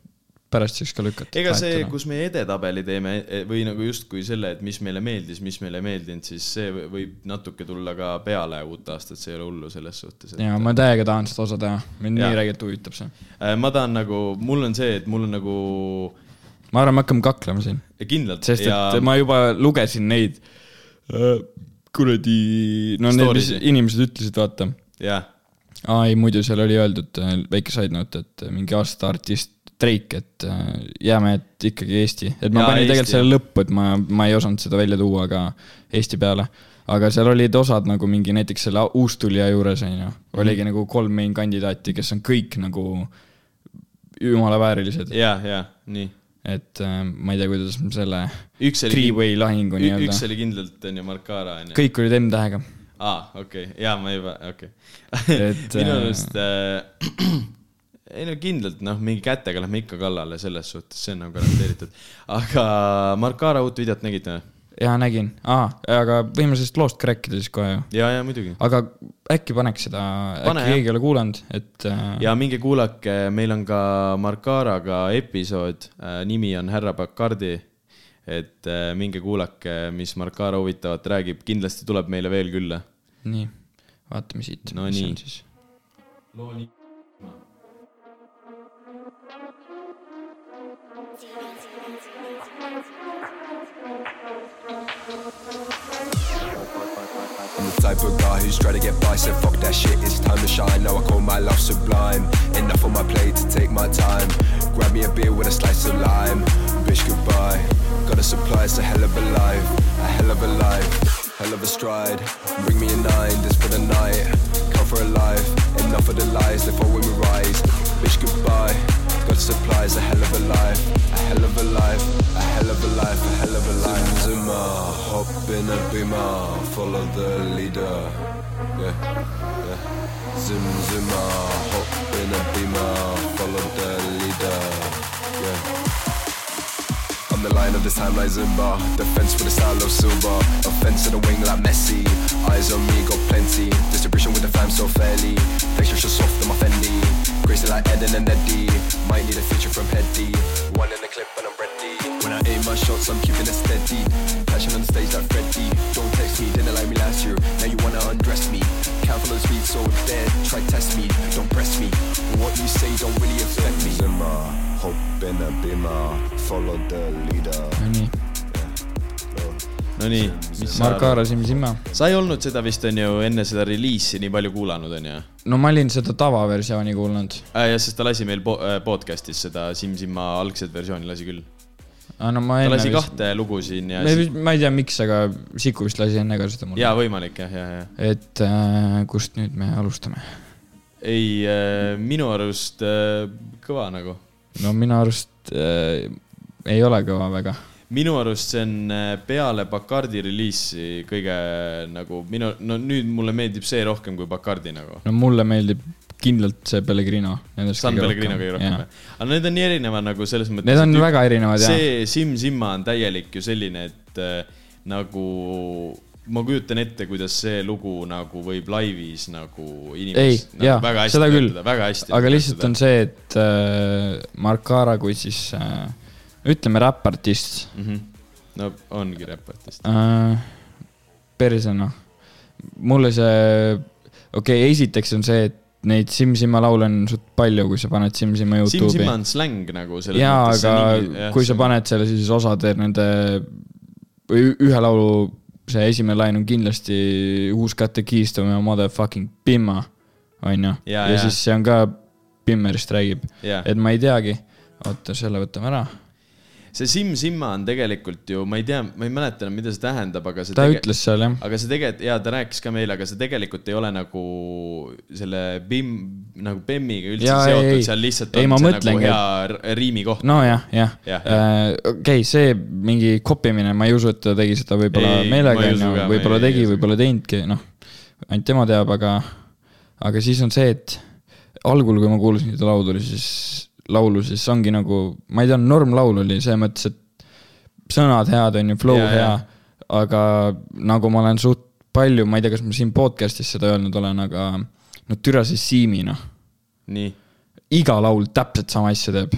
Speaker 1: pärast siis ka lükata.
Speaker 4: ega see, kus me edetabeli teeme e- või nagu justkui selle, et mis meile meeldis, mis meile ei meeldinud, siis see võ- võib natuke tulla ka peale uut aastat, see ei ole hullu selles suhtes.
Speaker 1: jaa, ma täiega tahan seda osa teha, mind nii räigelt huvitab see.
Speaker 4: Äh, ma tahan nagu, mul on see, et mul on nagu
Speaker 1: ma arvan, me hakkame kaklema siin,
Speaker 4: kindlalt.
Speaker 1: Sest
Speaker 4: ja
Speaker 1: et ma juba lugesin neid äh, kuradi, no need, mis inimesed ütlesid, vaata.
Speaker 4: jah,
Speaker 1: aa ei, muidu seal oli öeldud äh, väike side note, et mingi aasta artist Drake, et äh, jääme, et ikkagi Eesti, et ma
Speaker 4: Jaa,
Speaker 1: panin
Speaker 4: Eesti,
Speaker 1: tegelikult selle lõppu, et ma, ma ei osanud seda välja tuua ka Eesti peale. aga seal olid osad nagu mingi näiteks selle uustulija juures on ju, oligi nagu kolm main kandidaati, kes on kõik nagu jumala väärilised,
Speaker 4: ja, ja nii.
Speaker 1: Et äh, ma ei tea, kuidas ma selle
Speaker 4: üks
Speaker 1: three-way lahingu
Speaker 4: üks
Speaker 1: nii-öelda,
Speaker 4: oli kindlalt on ju Markara on ju.
Speaker 1: kõik olid M-tähega.
Speaker 4: aa, okei okay., jaa, ma juba, okei okay.
Speaker 1: Et,
Speaker 4: minu
Speaker 1: äh,
Speaker 4: arust äh, ei no kindlalt noh, mingi kätega lähme ikka kallale selles suhtes, see on nagu garanteeritud. aga Markara uut videot nägite või?
Speaker 1: jaa, nägin ah,, aga võime sellest loost ka rääkida siis kohe ju.
Speaker 4: ja, ja muidugi.
Speaker 1: aga äkki paneks seda, äkki keegi ei ole kuulanud, et äh,
Speaker 4: ja minge kuulake, meil on ka Markaraga episood, nimi on Härra Bacardi. et äh, minge kuulake, mis Markara huvitavat räägib, kindlasti tuleb meile veel külla.
Speaker 1: nii, vaatame siit.
Speaker 4: No nii.
Speaker 1: siis.
Speaker 5: I'm the of guy who's trying to get by, said fuck that shit, it's time to shine. Now I call my love sublime. Enough on my plate to take my time. Grab me a beer with a slice of lime. Bitch, goodbye. Got a supply, it's a hell of a life. A hell of a life. Hell of a stride. Bring me a nine, this for the night. Come for a life. Enough of the lies, therefore when we rise. Bitch, goodbye. Got supplies, a hell of a life. A hell of a life. A hell of a life. A hell of a life. Zuma, hop in a beamer. Follow the leader. Yeah, yeah. Zim zimma, hop in a beamer. Follow the leader. Yeah. I'm the lion of this time like Zumba Defense with the style of Silva Offense in the wing like Messi Eyes on me, got plenty Distribution with the fam so fairly Texture so soft my Fendi Crazy like Eden and Eddie. Might need a feature from Heady One in the clip and I'm ready. When I aim my shots I'm keeping it steady. Passion on the stage like Freddy. Don't text me, didn't like me last year. Now you wanna undress me. Can't follow the speed so dead Try test me, don't press me. What you say don't really affect me. Zimmer, hop in a beamer Follow the leader
Speaker 1: Nonii,
Speaker 4: mis sa
Speaker 1: Mark
Speaker 4: arvad?
Speaker 1: Aara, Siim Simma.
Speaker 4: sa ei olnud seda vist, on ju, enne seda reliisi nii palju kuulanud, on ju?
Speaker 1: no ma olin seda tavaversiooni kuulnud.
Speaker 4: äh,. jah, sest ta lasi meil po äh, podcast'is seda Siim Simma algset versiooni lasi küll.
Speaker 1: no ma
Speaker 4: ta lasi
Speaker 1: vist,
Speaker 4: kahte lugu siin ja
Speaker 1: ma
Speaker 4: siis...,
Speaker 1: ma ei tea, miks, aga Siku vist lasi enne ka seda mulle.
Speaker 4: jaa, võimalik jah, ja, ja.
Speaker 1: et äh, kust nüüd me alustame?
Speaker 4: ei äh,, minu arust äh, kõva nagu.
Speaker 1: no minu arust äh, ei ole kõva väga.
Speaker 4: Minu arust see on äh, peale Bacardi reliisi kõige nagu minu, no nüüd mulle meeldib see rohkem kui Bacardi nagu.
Speaker 1: no mulle meeldib kindlalt see Pellegrino.
Speaker 4: San Pellegrino kõige rohkem aga need on nii erinevad nagu selles mõttes.
Speaker 1: Need on väga erinevad jah.
Speaker 4: see Sim Simma on täielik ju selline, et äh, nagu ma kujutan ette, kuidas see lugu nagu võib laivis nagu
Speaker 1: ei
Speaker 4: inimest,
Speaker 1: jaa
Speaker 4: nagu väga, hästi
Speaker 1: seda küll
Speaker 4: töötada,, väga hästi.
Speaker 1: aga lihtsalt on see, et äh, Mark Aara kui siis äh, ütleme räppartist
Speaker 4: mm. -hmm. no ongi räppartist.
Speaker 1: äh,. perse noh, mulle see, okei okay,, esiteks on see, et neid Sim Simma laule on suht palju, kui sa paned Sim Simma
Speaker 4: Sim
Speaker 1: Youtube'i
Speaker 4: Simma. on släng nagu selles
Speaker 1: jaa,
Speaker 4: mõttes.
Speaker 1: aga kui sa. paned selle, siis osad nende või ühe laulu see esimene lain on kindlasti to my motherfucking bimma, onju.
Speaker 4: Jaa,
Speaker 1: ja
Speaker 4: jaa.
Speaker 1: siis see on ka Bimmerist räägib, et ma ei teagi. oota, selle võtame ära.
Speaker 4: See Sim Simma on tegelikult ju, ma ei tea, ma ei mäleta enam, mida see tähendab, aga see
Speaker 1: ta
Speaker 4: tege-
Speaker 1: ütles seal jah,
Speaker 4: aga see tegelikult, jaa, ta rääkis ka meile, aga see tegelikult ei ole nagu selle BIM, nagu BEM-iga üldse
Speaker 1: ei,
Speaker 4: seotud,
Speaker 1: ei.
Speaker 4: seal lihtsalt
Speaker 1: Ei,
Speaker 4: on see
Speaker 1: mõtlengi,
Speaker 4: nagu hea riimi koht.
Speaker 1: nojah, jah
Speaker 4: Jah,
Speaker 1: äh,. okei, see mingi kopimine, ma ei usu, et ta tegi seda võib-olla
Speaker 4: Ei,
Speaker 1: meelega
Speaker 4: ei,
Speaker 1: onju võib-olla
Speaker 4: ei-
Speaker 1: tegi,
Speaker 4: ei
Speaker 1: võib-olla teinudki, noh. ainult tema teab, aga, aga siis on see, et algul, kui ma kuulasin seda laulu, siis, laulu, siis ongi nagu, ma ei tea, normlaul oli selles mõttes, et sõnad head on ju, flow
Speaker 4: Jaa,
Speaker 1: hea aga nagu ma olen suht palju, ma ei tea, kas ma siin podcast'is seda öelnud olen, aga no türa see Siimi noh,
Speaker 4: nii,
Speaker 1: iga laul täpselt sama asja teeb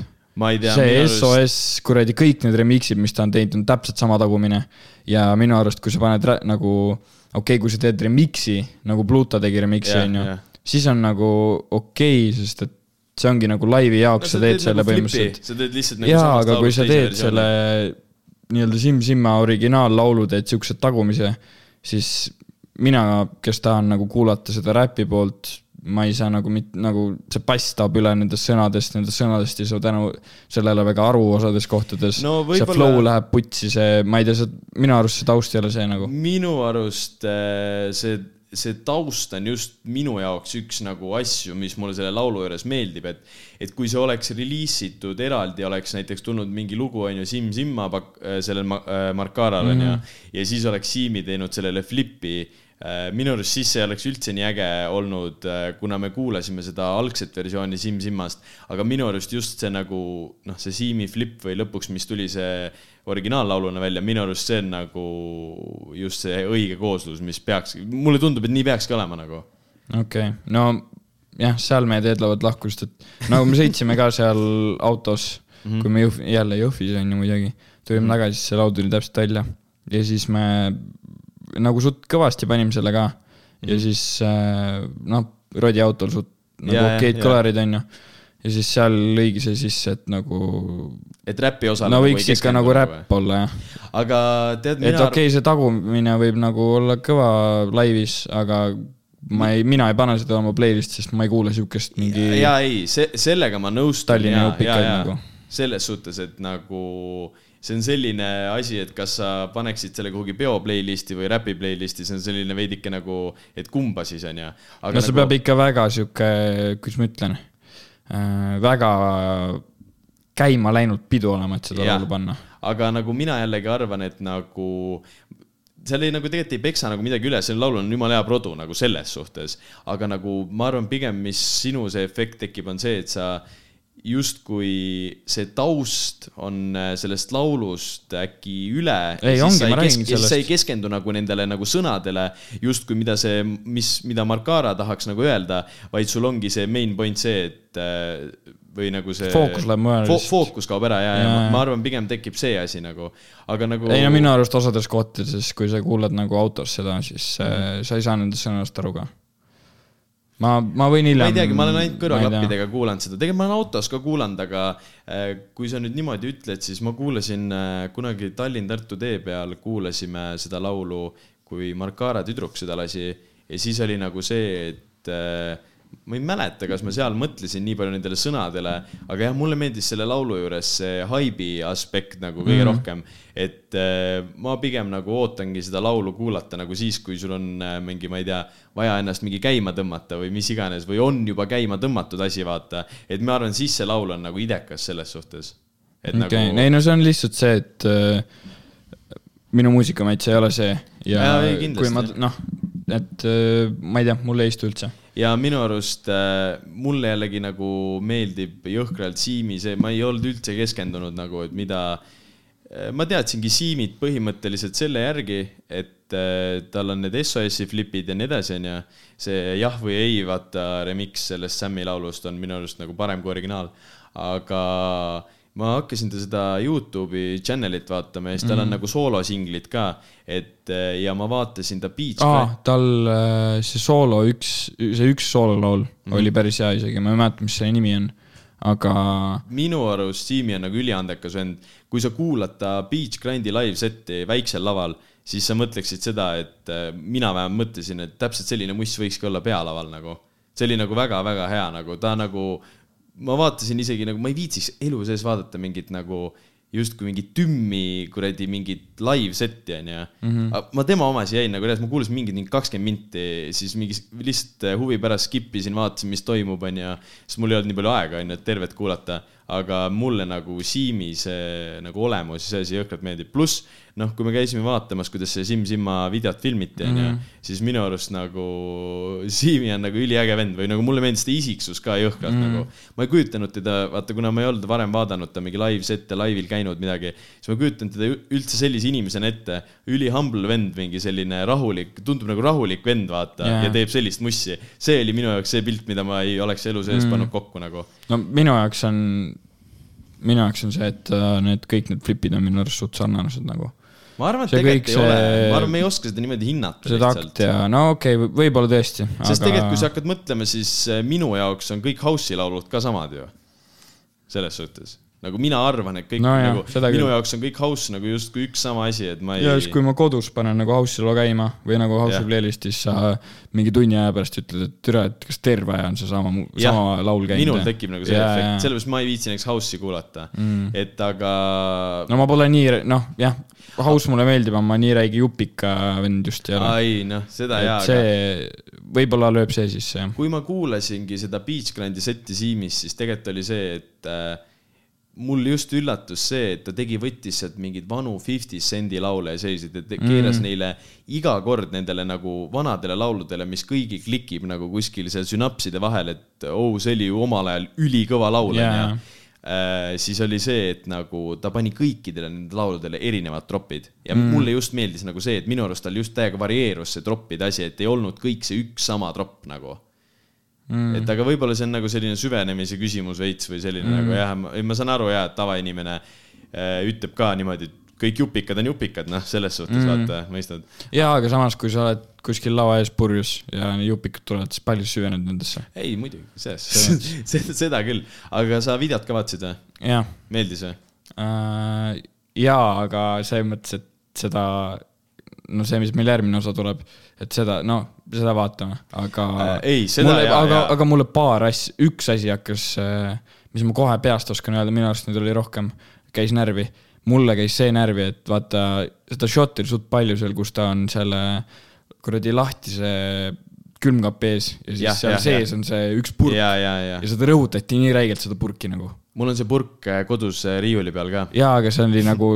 Speaker 4: tea.
Speaker 1: see SOS, kuradi kõik need remix'id, mis ta on teinud, on täpselt sama tagumine. ja minu arust, kui sa paned nagu, okei okay,, kui sa teed remix'i nagu Pluto tegi remix'i onju
Speaker 4: jah.,
Speaker 1: siis on nagu okei okay,, sest et see ongi nagu laivi jaoks, sa teed selle põhimõtteliselt.
Speaker 4: sa teed lihtsalt nagu
Speaker 1: jaa, aga kui sa teed selle nii-öelda Sim Simma originaallaulu, teed siukse tagumise, siis mina, kes tahan nagu kuulata seda räpi poolt, ma ei saa nagu mit-, nagu see bass taab üle nendest sõnadest, nendest sõnadest ei saa tänu sellele väga aru osades kohtades
Speaker 4: No
Speaker 1: see flow läheb putsi, see, ma ei tea, see, minu arust see taust ei ole see nagu.
Speaker 4: minu arust äh, see, see taust on just minu jaoks üks nagu asju, mis mulle selle laulu juures meeldib, et et kui see oleks reliisitud eraldi, oleks näiteks tulnud mingi lugu, on ju, Sim Simma pak-, sellel äh, Markaral on ju, ja siis oleks Siimi teinud sellele flipi minu arust siis see oleks üldse nii äge olnud, kuna me kuulasime seda algset versiooni Siim Simmast, aga minu arust just see nagu noh, see Siimi flip või lõpuks, mis tuli see originaallauluna välja, minu arust see on nagu just see õige kooslus, mis peaks, mulle tundub, et nii peakski olema nagu.
Speaker 1: okei okay., no jah, seal meie teed lähevad lahku, sest et nagu me sõitsime ka seal autos mm, -hmm. kui me Jõhvi, jälle Jõhvis on ju muidugi, tulime -hmm. tagasi, see laul tuli täpselt välja ja siis me nagu suht kõvasti panime selle ka ja siis äh, noh, Rodi autol suht nagu
Speaker 4: Jaa,
Speaker 1: okeid
Speaker 4: jaa.
Speaker 1: kõlarid on ju ja siis seal lõigi see sisse, et nagu
Speaker 4: et räpi osa.
Speaker 1: no võiks ikka nagu räpp olla jah.
Speaker 4: aga tead,
Speaker 1: et
Speaker 4: mina
Speaker 1: okei okay,, see tagumine võib nagu olla kõva laivis, aga ma ei, mina ei pane seda oma playlist'i, sest ma ei kuule siukest mingi
Speaker 4: ja ei, see, sellega ma nõustun.
Speaker 1: Tallinna jupikaid nagu.
Speaker 4: selles suhtes, et nagu see on selline asi, et kas sa paneksid selle kuhugi peo playlist'i või räpi playlist'i, see on selline veidike nagu, et kumba siis on ju.
Speaker 1: no see peab ikka väga sihuke, kuidas ma ütlen äh,, väga käima läinud pidu olema, et seda laulu panna.
Speaker 4: aga nagu mina jällegi arvan, et nagu seal ei nagu tegelikult ei peksa nagu midagi üle, sellel laulul on jumala hea produ nagu selles suhtes. aga nagu ma arvan pigem, mis sinu see efekt tekib, on see, et sa justkui see taust on äh, sellest laulust äkki üle.
Speaker 1: Sellest.
Speaker 4: sa ei keskendu nagu nendele nagu sõnadele justkui, mida see, mis, mida Markara tahaks nagu öelda, vaid sul ongi see main point see, et äh, või nagu see.
Speaker 1: Fookus läheb mujale lihtsalt.
Speaker 4: fookus kaob ära ja, ja
Speaker 1: Jaa.
Speaker 4: ma, ma arvan, pigem tekib see asi nagu, aga nagu.
Speaker 1: ei no minu arust osades kohtades, kui sa kuulad nagu autos seda, siis äh, sa ei saa nendest sõnadest aru ka. ma, ma võin hiljem.
Speaker 4: ma ei teagi, ma olen ainult kõrvaklappidega kuulanud seda, tegelikult ma olen autos ka kuulanud, aga äh, kui sa nüüd niimoodi ütled, siis ma kuulasin äh, kunagi Tallinn-Tartu tee peal, kuulasime seda laulu, kui Markara tüdruk seda lasi ja siis oli nagu see, et äh, ma ei mäleta, kas ma seal mõtlesin nii palju nendele sõnadele, aga jah, mulle meeldis selle laulu juures see haibi aspekt nagu kõige mm. rohkem, et äh, ma pigem nagu ootangi seda laulu kuulata nagu siis, kui sul on äh, mingi, ma ei tea, vaja ennast mingi käima tõmmata või mis iganes või on juba käima tõmmatud asi, vaata. et ma arvan, siis see laul on nagu idekas selles suhtes.
Speaker 1: okei okay.,
Speaker 4: nagu
Speaker 1: ei no see on lihtsalt see, et äh, minu muusikamaitse ei ole see ja,
Speaker 4: ei,
Speaker 1: ja
Speaker 4: kindlasti.
Speaker 1: kui ma noh, et äh, ma ei tea, mulle ei istu üldse.
Speaker 4: Ja minu arust äh, mulle jällegi nagu meeldib jõhkralt Siimi see, ma ei olnud üldse keskendunud nagu, et mida äh, ma teadsingi Siimit põhimõtteliselt selle järgi, et äh, tal on need SOS-i flipid ja nii edasi, onju. see jah või ei, vaata remix sellest Sammi laulust on minu arust nagu parem kui originaal. aga ma hakkasin ta seda Youtube'i channel'it vaatama ja siis tal on nagu soolosinglid ka, et äh, ja ma vaatasin ta Beach
Speaker 1: aa, tal äh, see soolo üks, see üks soololaul mm. -hmm. oli päris hea isegi, ma ei mäleta, mis selle nimi on, aga
Speaker 4: minu arust Siimi on nagu üliandekas vend. kui sa kuulad ta Beach Grindi live-setti väiksel laval, siis sa mõtleksid seda, et äh, mina vähemalt mõtlesin, et täpselt selline muss võikski olla pealaval nagu. see oli nagu väga-väga hea nagu, ta nagu, ma vaatasin isegi nagu, ma ei viitsiks elu sees vaadata mingit nagu justkui mingit tümmi kuradi mingit live-setti onju mm. -hmm. ma tema omasi jäin nagu, ma kuulasin mingit mingi kakskümmend minti, siis mingi lihtsalt äh, huvi pärast skip isin, vaatasin, mis toimub onju. siis mul ei olnud nii palju aega onju, et tervet kuulata, aga mulle nagu Siimi see nagu olemus ja see asi jõhkralt meeldib, pluss noh, kui me käisime vaatamas, kuidas see Siim Simma videot filmiti onju mm, -hmm. siis minu arust nagu Siimi on nagu üliäge vend või nagu mulle meeldis ta isiksus ka jõhkralt mm -hmm. nagu. ma ei kujutanud teda, vaata, kuna ma ei olnud varem vaadanud ta mingi live-sette, laivil käinud midagi, siis ma ei kujutanud teda üldse sellise inimesena ette. üli humble vend, mingi selline rahulik, tundub nagu rahulik vend, vaata yeah., ja teeb sellist mussi. see oli minu jaoks see pilt, mida ma ei oleks elu sees mm. pannud kokku nagu.
Speaker 1: no minu jaoks on, minu jaoks on see, et äh, need kõik need flipid on minu arust suht sarnased nagu.
Speaker 4: Ma arvan, et tegelikult ei ole ma arvan, me ei oska seda niimoodi hinnata
Speaker 1: see takt ja no okei okay,, võib-olla tõesti.
Speaker 4: sest aga... tegelikult, kui sa hakkad mõtlema, siis äh, minu jaoks on kõik house'i laulud ka samad ju. selles suhtes, nagu mina arvan, et kõik
Speaker 1: No jah,
Speaker 4: nagu
Speaker 1: seda
Speaker 4: minu jaoks on kõik house nagu justkui üks sama asi, et ma ei.
Speaker 1: ja siis, kui ma kodus panen nagu house'i loo käima või nagu house'i playlist'is sa mingi tunni aja pärast ütled, et türa, et kas terve aja on seesama, sama laul käinud.
Speaker 4: minul tekib nagu see efekt, sellepärast ma ei viitsi näiteks house'i kuulata mm., et aga
Speaker 1: no ma pole nii, noh jah, house mulle meeldib, aga ma nii räige jupika vend just ei ole.
Speaker 4: ai noh, seda jaa,
Speaker 1: et
Speaker 4: aga
Speaker 1: see, võib-olla lööb see sisse jah.
Speaker 4: kui ma kuulasingi seda Beach Grandi setti Siimis, siis tegelikult oli see, et äh, mul just üllatus see, et ta tegi, võttis sealt mingeid vanu Fifty Cendi laule ja selliseid, et keeras mm. neile iga kord nendele nagu vanadele lauludele, mis kõigi klikib nagu kuskil seal sünapside vahel, et oh, see oli ju omal ajal ülikõva laul
Speaker 1: Jaa.
Speaker 4: onju äh, siis oli see, et nagu ta pani kõikidele nendele lauludele erinevad tropid ja mm. mulle just meeldis nagu see, et minu arust tal just täiega varieerus see troppide asi, et ei olnud kõik see üks sama tropp nagu mm.. et aga võib-olla see on nagu selline süvenemise küsimus veits või selline mm. nagu jah, ma saan aru ja, et tavainimene äh, ütleb ka niimoodi, et kõik jupikad on jupikad, noh, selles suhtes mm. vaata, mõistad.
Speaker 1: jaa, aga samas, kui sa oled kuskil lava ees purjus ja jupikud tulevad, siis palju süvened nendesse?
Speaker 4: ei, muidugi, selles, seda, seda küll, aga sa videot ka vaatasid või? meeldis või?
Speaker 1: äh,. jaa, aga selles mõttes, et seda, no see, mis meil järgmine osa tuleb, et seda, no seda vaatame, aga
Speaker 4: Äh, ei, seda
Speaker 1: mulle,
Speaker 4: jaa,
Speaker 1: aga aga mulle paar asja, üks asi hakkas, mis ma kohe peast oskan öelda, minu arust neid oli rohkem, käis närvi. mulle käis see närvi, et vaata, seda šotti oli suht palju seal, kus ta on selle kuradi lahtise külmkapi ees ja siis ja, seal ja, sees
Speaker 4: jah.
Speaker 1: on see üks purk ja,
Speaker 4: ja, ja, ja
Speaker 1: ja seda rõhutati nii räigelt, seda purki nagu
Speaker 4: mul on see purk äh, kodus äh, riiuli peal ka.
Speaker 1: jaa, aga see oli nagu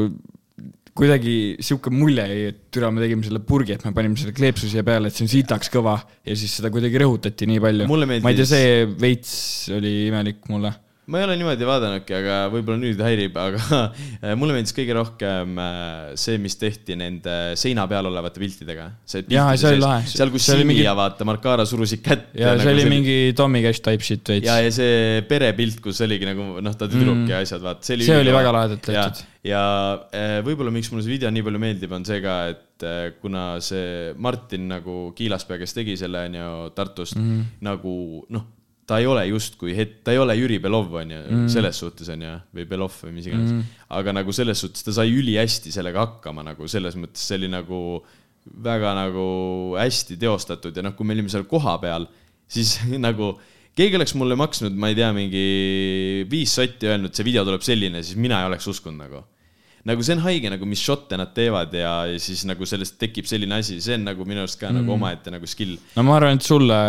Speaker 1: kuidagi sihuke mulje jäi, et türa, me tegime selle purgi, et me panime selle kleepsu siia peale, et see on sitaks kõva ja siis seda kuidagi rõhutati nii palju. Ma ei tea, see veits oli imelik mulle.
Speaker 4: Ma ei ole niimoodi vaadanudki, aga võib-olla nüüd häirib, aga äh, mulle meeldis kõige rohkem äh, see, mis tehti nende seina peal olevate piltidega.
Speaker 1: Jaa, see oli lahe.
Speaker 4: seal, kus Siimi
Speaker 1: mingi-
Speaker 4: ja vaata Markara surusid kätt.
Speaker 1: ja see oli mingi Tommy Cash type shit veits
Speaker 4: ja, ja see perepilt, kus oligi nagu noh, ta tüdruk mm. ja asjad, vaata, see oli.
Speaker 1: See oli väga lahedalt tehtud..
Speaker 4: ja äh, võib-olla, miks mulle see video nii palju meeldib, on see ka, et kuna see Martin nagu Kiilaspea, kes tegi selle onju Tartust mm. -hmm. nagu noh, ta ei ole justkui het-, ta ei ole Jüri Belov onju mm,
Speaker 1: Mhm.
Speaker 4: -hmm. selles suhtes onju, või Belov või mis iganes mm. aga nagu selles suhtes ta sai ülihästi sellega hakkama nagu selles mõttes, see oli nagu väga nagu hästi teostatud ja noh, kui me olime seal kohapeal, siis nagu keegi oleks mulle maksnud, ma ei tea, mingi viis sotti öelnud, see video tuleb selline, siis mina ei oleks uskunud nagu. nagu see on haige nagu, mis šotte nad teevad ja, ja siis nagu sellest tekib selline asi, see on nagu minu arust ka mm. nagu omaette nagu skill.
Speaker 1: no ma arvan, et sulle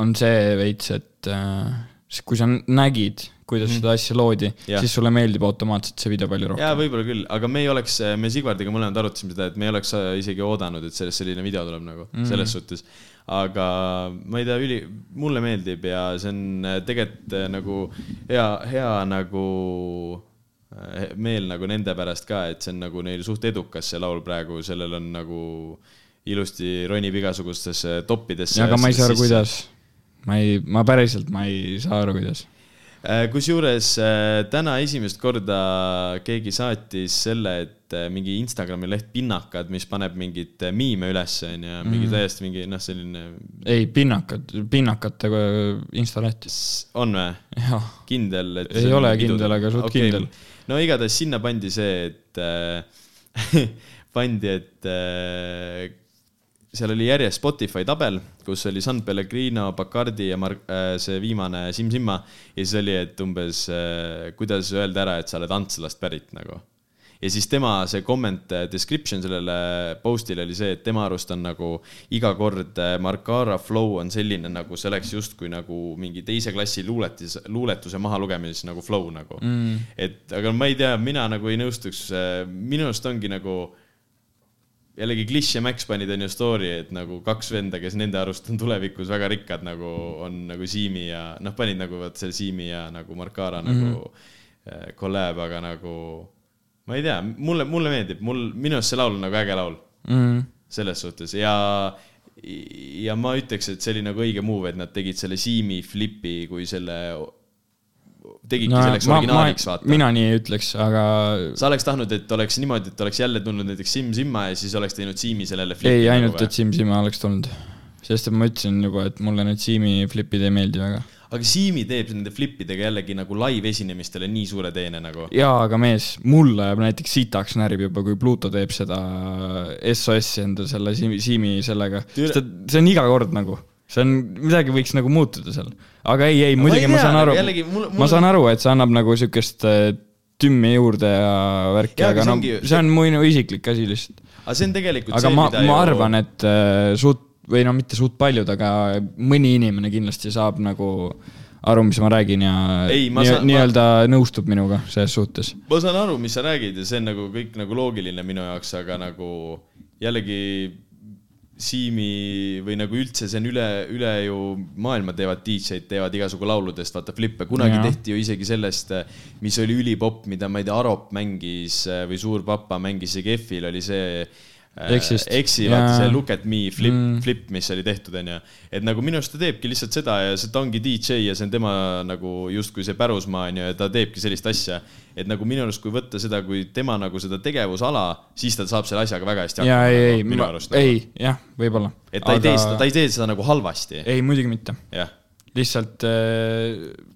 Speaker 1: on see veits, et äh, kui sa nägid, kuidas mm. seda asja loodi siis sulle meeldib automaatselt see video palju rohkem.
Speaker 4: jaa, võib-olla küll, aga me ei oleks, me Sigvardiga mõlemad arutasime seda, et me ei oleks äh, isegi oodanud, et sellest selline video tuleb nagu mm. selles suhtes. aga ma ei tea, üli, mulle meeldib ja see on äh, tegelikult äh, nagu hea, hea nagu äh, meel nagu nende pärast ka, et see on nagu neil suht edukas, see laul praegu, sellel on nagu ilusti ronib igasugustesse toppidesse.
Speaker 1: aga ma ei saa aru, kuidas. ma ei, ma päriselt, ma ei saa aru, kuidas.
Speaker 4: Äh, kusjuures äh, täna esimest korda keegi saatis selle, et äh, mingi Instagrami leht Pinnakad, mis paneb mingit äh, miime ülesse, onju, mingi täiesti mingi noh, selline,
Speaker 1: ei, pinnakad, pinnakate instaleht.
Speaker 4: on või? kindel, et
Speaker 1: Ei ole kindel, aga suht kindel..
Speaker 4: no igatahes sinna pandi see, et pandi, et seal oli järjest Spotify tabel, kus oli San Pellegrino, Bacardi ja Mar-, see viimane Sim Simma ja siis oli, et umbes äh, kuidas öelda ära, et sa oled Antslast pärit nagu. ja siis tema see comment äh, description sellele post'ile oli see, et tema arust on nagu iga kord äh, Marcara flow on selline, nagu see oleks justkui nagu mingi teise klassi luuletis, luuletuse mahalugemises nagu flow nagu mm.. et aga ma ei tea, mina nagu ei nõustuks, minu arust ongi nagu jällegi Kliš ja Max panid onju story, et nagu kaks venda, kes nende arust on tulevikus väga rikkad, nagu on nagu Siimi ja noh, panid nagu vot selle Siimi ja nagu Marcara mm -hmm. nagu äh, collab, aga nagu ma ei tea, mulle, mulle meeldib, mul, minu arust see laul on nagu äge laul
Speaker 1: mm.
Speaker 4: selles suhtes ja, ja ma ütleks, et see oli nagu õige move, et nad tegid selle Siimi flipi kui selle, tegidki no, selleks originaaliks, vaata.
Speaker 1: mina nii ei ütleks, aga
Speaker 4: sa oleks tahtnud, et oleks niimoodi, et oleks jälle tulnud näiteks Sim Simma ja siis oleks teinud Siimi sellele flipi.
Speaker 1: ei, ainult, et Siim Sima oleks tulnud. sest et ma ütlesin juba, et mulle need Siimi flipid ei meeldi väga.
Speaker 4: aga Siimi teeb nende flipidega jällegi nagu live esinemistele nii suure teene nagu.
Speaker 1: jaa, aga mees, mulle jääb näiteks sitaks närv juba, kui Pluto teeb seda SOS-i enda selle Siimi, Siimi sellega,
Speaker 4: Tüü-
Speaker 1: sest et see on iga kord nagu, see on, midagi võiks nagu muutuda seal. aga ei, ei muidugi
Speaker 4: ei
Speaker 1: ma
Speaker 4: tea,
Speaker 1: saan
Speaker 4: aga
Speaker 1: aru
Speaker 4: mul-,
Speaker 1: ma saan aru, et see annab nagu siukest äh, tümmi juurde ja värki,
Speaker 4: aga
Speaker 1: no
Speaker 4: ongi-
Speaker 1: see on minu isiklik asi lihtsalt.
Speaker 4: aga see on tegelikult
Speaker 1: aga
Speaker 4: see,
Speaker 1: ma, ma arvan, et äh, suht või no mitte suht paljud, aga mõni inimene kindlasti saab nagu aru, mis ma räägin ja
Speaker 4: Ei, ma
Speaker 1: nii-
Speaker 4: saan- ma-
Speaker 1: nii-öelda nõustub minuga selles suhtes.
Speaker 4: ma saan aru, mis sa räägid ja see on nagu kõik nagu loogiline minu jaoks, aga nagu jällegi Siimi või nagu üldse see on üle, üle ju maailma teevad DJ-d, teevad igasugu lauludest, vaata flippe, kunagi ja. tehti ju isegi sellest, mis oli ülipopp, mida ma ei tea, Arop mängis äh, või Suur Papa mängis isegi F-il oli see äh. Exi, vaata
Speaker 1: Jaa.
Speaker 4: see Look at me flip
Speaker 1: Mm.
Speaker 4: flip, mis oli tehtud, onju. et nagu minu arust ta teebki lihtsalt seda ja see, ta ongi DJ ja see on tema nagu justkui see pärusmaa, onju, ja ta teebki sellist asja. et nagu minu arust, kui võtta seda kui tema nagu seda tegevusala, siis ta saab selle asjaga väga hästi
Speaker 1: ja ei, ei,
Speaker 4: minu arust.
Speaker 1: ei, jah, võib-olla.
Speaker 4: et ta ei tee seda, ta ei tee seda nagu halvasti.
Speaker 1: ei, muidugi mitte.
Speaker 4: jah,
Speaker 1: lihtsalt äh,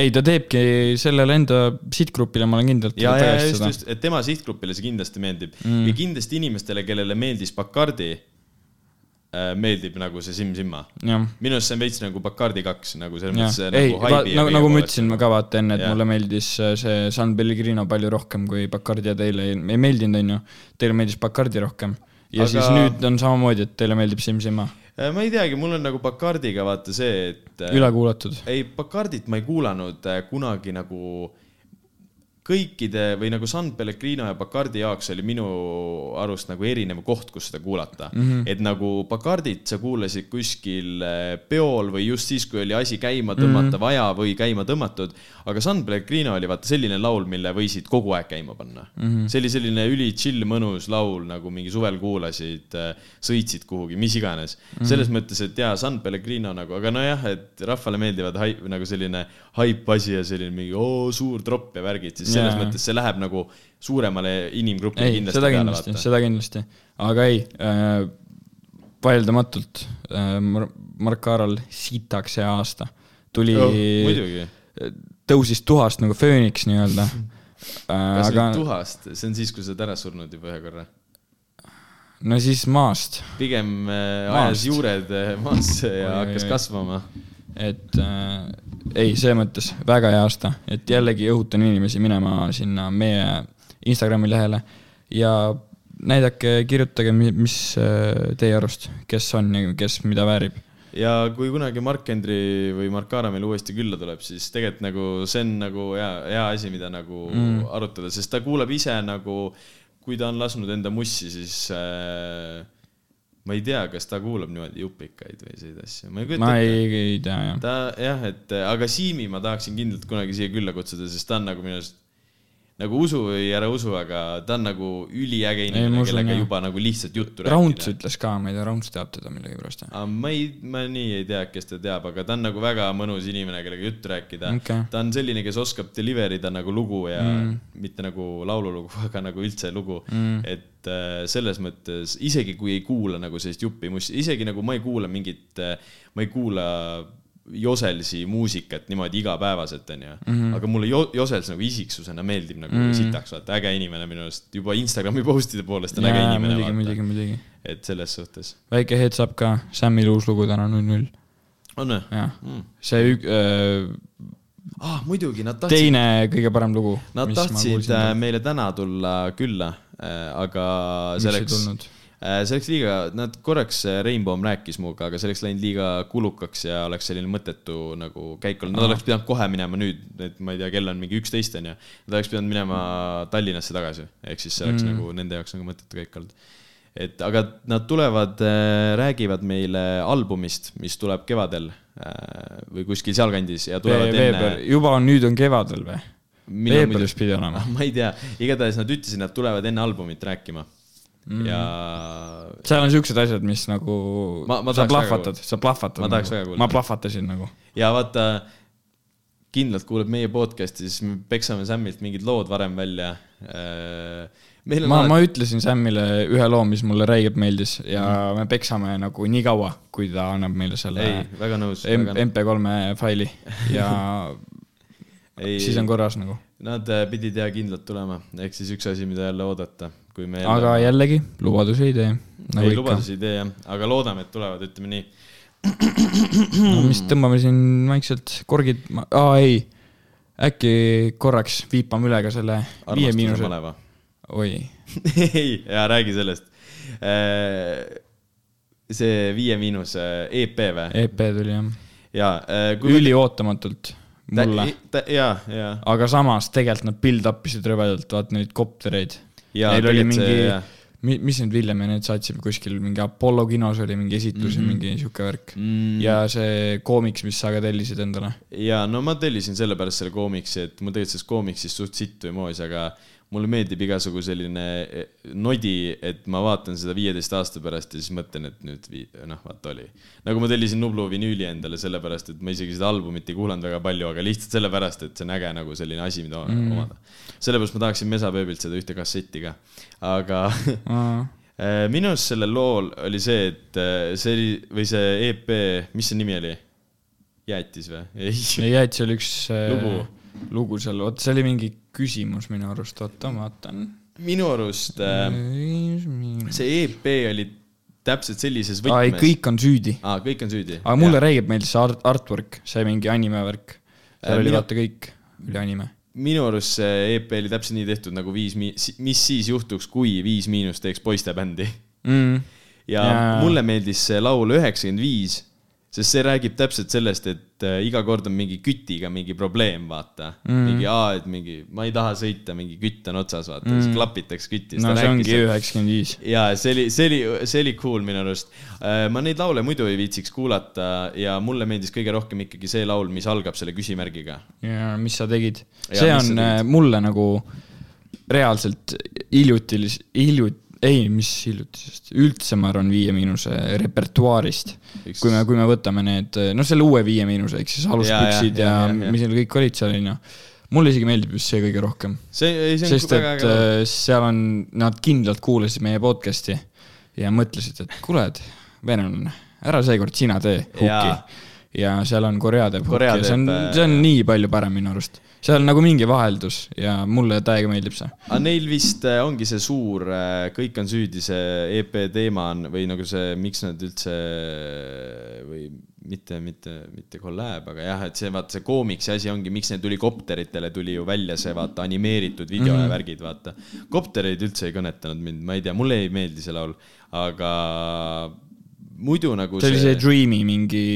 Speaker 1: ei, ta teebki sellele enda sihtgrupile, ma olen kindel,
Speaker 4: ja, ja just, just, et tema sihtgrupile see kindlasti meeldib mm. ja kindlasti inimestele, kellele meeldis Bacardi, meeldib nagu see Sim Simma.
Speaker 1: jah,
Speaker 4: minu arust see on veits nagu Bacardi kaks nagu selles mõttes.
Speaker 1: ei, nagu, nagu ma ütlesin
Speaker 4: nagu...
Speaker 1: ka vaata enne, et
Speaker 4: Jah.
Speaker 1: mulle meeldis äh, see San Pellegrino palju rohkem kui Bacardi ja teile ei, ei meeldinud, onju. Teile meeldis Bacardi rohkem. ja
Speaker 4: Aga-
Speaker 1: siis nüüd on samamoodi, et teile meeldib Sim Simma.
Speaker 4: Äh, ma ei teagi, mul on nagu Bacardiga vaata see, et.
Speaker 1: üle kuulatud.
Speaker 4: ei, Bacardit ma ei kuulanud äh, kunagi nagu kõikide või nagu San Pellegrino ja Bacardi jaoks oli minu arust nagu erinev koht, kus seda kuulata mm. -hmm. et nagu Bacardit sa kuulasid kuskil äh, peol või just siis, kui oli asi käima tõmmata mm -hmm. vaja või käima tõmmatud. aga San Pellegrino oli vaata selline laul, mille võisid kogu aeg käima panna mm. -hmm. see oli selline üli chill, mõnus laul, nagu mingi suvel kuulasid, sõitsid kuhugi, mis iganes mm. -hmm. selles mõttes, et jaa, San Pellegrino nagu, aga nojah, et rahvale meeldivad haip, nagu selline haip asi ja selline mingi oo suur tropp ja värgid, siis selles
Speaker 1: Jaa.
Speaker 4: mõttes see läheb nagu suuremale inimgrupile kindlasti
Speaker 1: seda kindlasti, seda kindlasti, aga ei äh,, vaieldamatult äh, Mar- Mark Aaral sitaks see aasta. tuli
Speaker 4: muidugi,
Speaker 1: tõusis tuhast nagu fööniks nii-öelda äh.
Speaker 4: kas
Speaker 1: aga
Speaker 4: nüüd tuhast, see on siis, kui sa oled ära surnud juba ühe korra.
Speaker 1: no siis maast,
Speaker 4: pigem äh, ajas juured äh, maasse ja
Speaker 1: Oi,
Speaker 4: hakkas
Speaker 1: oi.
Speaker 4: kasvama.
Speaker 1: Et äh, ei, selles mõttes väga hea aasta, et jällegi õhutan inimesi minema sinna meie Instagrami lehele ja näidake, kirjutage, mis äh, teie arust, kes on ja kes mida väärib
Speaker 4: ja kui kunagi Mark Hendri või Mark Aara meile uuesti külla tuleb, siis tegelikult nagu see on nagu hea, hea asi, mida nagu mm. arutada, sest ta kuulab ise nagu, kui ta on lasknud enda mussi, siis äh, ma ei tea, kas ta kuulab niimoodi jupikaid või selliseid asju, ma ei kujuta
Speaker 1: ma
Speaker 4: ette.
Speaker 1: ei, ei tea jah.
Speaker 4: ta jah, et aga Siimi ma tahaksin kindlalt kunagi siia külla kutsuda, sest ta on nagu minu arust nagu usu või ära usu, aga ta on nagu üliäge inimene, kellega
Speaker 1: jah.
Speaker 4: juba nagu lihtsalt juttu
Speaker 1: Raunts ütles ka, ma ei tea, Raunts teab teda millegipärast.
Speaker 4: aga ma ei, ma nii ei tea, kes ta teab, aga ta on nagu väga mõnus inimene, kellega juttu rääkida
Speaker 1: Okei.
Speaker 4: ta on selline, kes oskab deliver ida nagu lugu ja mm. mitte nagu laululugu, aga nagu üldse lugu mm.. et äh, selles mõttes isegi kui ei kuula nagu sellist juppi mussi, isegi nagu ma ei kuula mingit, ma ei kuula Joselsi muusikat niimoodi igapäevaselt, onju. aga mulle jo Josels nagu isiksusena meeldib nagu mm. sitaks, vaata, äge inimene minu arust, juba Instagrami postide poolest on äge inimene,
Speaker 1: muidugi, muidugi, muidugi.
Speaker 4: et selles suhtes.
Speaker 1: väike heads up ka, Samil uus lugu täna null-null,
Speaker 4: on või?
Speaker 1: jah
Speaker 4: Mm.
Speaker 1: see ük- äh,
Speaker 4: ah, muidugi, nad tahtsid
Speaker 1: teine kõige parem lugu.
Speaker 4: Nad tahtsid äh, meile täna tulla külla, aga
Speaker 1: miks ei
Speaker 4: selleks,
Speaker 1: tulnud?
Speaker 4: See oleks liiga, nad korraks, Rainbow rääkis minuga, aga see oleks läinud liiga kulukaks ja oleks selline mõttetu nagu käik olnud, nad oleks pidanud kohe minema nüüd, et ma ei tea, kell on mingi üksteist onju. Nad oleks pidanud minema Tallinnasse tagasi, ehk siis see oleks mm. nagu nende jaoks nagu mõttetu käik olnud. et aga nad tulevad, räägivad meile albumist, mis tuleb kevadel äh, või kuskil sealkandis ja tulevad
Speaker 1: veebruar,
Speaker 4: enne.
Speaker 1: juba on, nüüd on kevadel või? Veebruaris pidi olema.
Speaker 4: ma ei tea, igatahes nad ütlesid, nad tulevad enne albumit rääkima mm. ja
Speaker 1: seal on siuksed asjad, mis nagu sa plahvatad, sa plahvatad.
Speaker 4: Ma tahaks väga kuulda.
Speaker 1: ma plahvatasin nagu.
Speaker 4: ja vaata, kindlalt kuuleb meie podcast'i, siis me peksame Sämmilt mingid lood varem välja. on
Speaker 1: ma,
Speaker 4: alati-
Speaker 1: ma ütlesin Samile ühe loo, mis mulle räigelt meeldis ja me peksame nagu nii kaua, kui ta annab meile selle
Speaker 4: ei, väga nõus,
Speaker 1: M-
Speaker 4: väga nõus.
Speaker 1: MP3 faili ja
Speaker 4: ei,
Speaker 1: siis on korras nagu.
Speaker 4: Nad äh, pidid ja kindlalt tulema, ehk siis üks asi, mida jälle oodata, kui me
Speaker 1: aga jällegi, lubadusi ei tee. nagu
Speaker 4: ei, lubadusi ei tee jah, aga loodame, et tulevad, ütleme nii.
Speaker 1: no mis, tõmbame siin vaikselt korgid, aa ei, äkki korraks viipame üle ka selle viie
Speaker 4: armastuse
Speaker 1: miinuse,
Speaker 4: maleva.
Speaker 1: oi,
Speaker 4: ei, ja räägi sellest. see Viie Miinuse EP või?
Speaker 1: EP tuli jah.
Speaker 4: jaa äh,, kui
Speaker 1: üliootamatult mulle.
Speaker 4: jaa, jaa.
Speaker 1: aga samas tegelikult nad build up isid rõvedalt, vaata neid koptereid. Neil oli mingi mis need Villem ja need saatsid kuskil mingi Apollo kinos oli mingi esitlus mm -hmm. ja mingi sihuke värk mm.. ja see koomiks, mis sa ka tellisid endale.
Speaker 4: jaa, no ma tellisin sellepärast selle koomiksi, et mul tegelikult sellest koomiksist suht sittu emoos, aga mulle meeldib igasugu selline eh, nodi, et ma vaatan seda viieteist aasta pärast ja siis mõtlen, et nüüd vii- noh, vaata oli. nagu ma tellisin Nublu vinüüli endale sellepärast, et ma isegi seda albumit ei kuulanud väga palju, aga lihtsalt sellepärast, et see on äge nagu selline asi, mida mm. omada. sellepärast ma tahaksin Mesapööbilt seda ühte kassetti ka, aga eh, minu arust sellel lool oli see, et eh, see oli, või see EP, mis see nimi oli? jäätis või? ei.
Speaker 1: jäätis oli üks
Speaker 4: Lugu.
Speaker 1: Lugu seal, vot see oli mingi küsimus minu arust, oota ma vaatan.
Speaker 4: minu arust äh, see EP oli täpselt sellises võtmes.
Speaker 1: kõik on süüdi.
Speaker 4: aa, kõik on süüdi.
Speaker 1: aga mulle räägib meeldis see art, artwork, see mingi anime värk. seal
Speaker 4: Äh,
Speaker 1: oli
Speaker 4: minu-
Speaker 1: vaata kõik, oli anime.
Speaker 4: minu arust see EP oli täpselt nii tehtud nagu Viis Mi-, mis siis juhtuks, kui Viis Miinus teeks poistebändi.
Speaker 1: Mm.
Speaker 4: ja
Speaker 1: Jaa.
Speaker 4: mulle meeldis see laul üheksakümmend viis, sest see räägib täpselt sellest, et äh, iga kord on mingi kütiga mingi probleem, vaata mm.. mingi aa, et mingi, ma ei taha sõita, mingi kütt on otsas, vaata mm., siis klapitakse kütti.
Speaker 1: no see ongi üheksakümmend viis.
Speaker 4: ja see oli, see oli, see oli cool minu arust. ma neid laule muidu ei viitsiks kuulata ja mulle meeldis kõige rohkem ikkagi see laul, mis algab selle küsimärgiga.
Speaker 1: ja mis sa tegid? See on äh, mulle nagu reaalselt hiljuti, hiljuti, ei, mis hiljutisest, üldse ma arvan Viie Miinuse repertuaarist. Kui me, kui me võtame need, no selle uue Viie Miinuse, ehk siis aluspüksid ja,
Speaker 4: ja,
Speaker 1: ja,
Speaker 4: ja,
Speaker 1: ja, mis seal kõik olid seal, onju. mulle isegi meeldib just see kõige rohkem. sest et äh, seal on, nad kindlalt kuulasid meie podcast'i ja mõtlesid, et kuule, et venelane, ära seekord sina tee hukki ja seal on Korea teeb hukki ja see on
Speaker 4: teeb,,
Speaker 1: see on
Speaker 4: äh,
Speaker 1: nii palju parem minu arust. Seal on nagu mingi vaheldus ja mulle täiega meeldib see.
Speaker 4: aga neil vist äh, ongi see suur äh, Kõik on süüdi, see EP teema on või nagu see, miks nad üldse või mitte, mitte, mitte kolläb, aga jah, et see vaata see koomiksi asi ongi, miks neil tuli kopteritele tuli ju välja see vaata animeeritud video mm -hmm. ja värgid, vaata. kopterid üldse ei kõnetanud mind, ma ei tea, mulle ei meeldi see laul, aga muidu nagu
Speaker 1: see oli see Dreamy mingi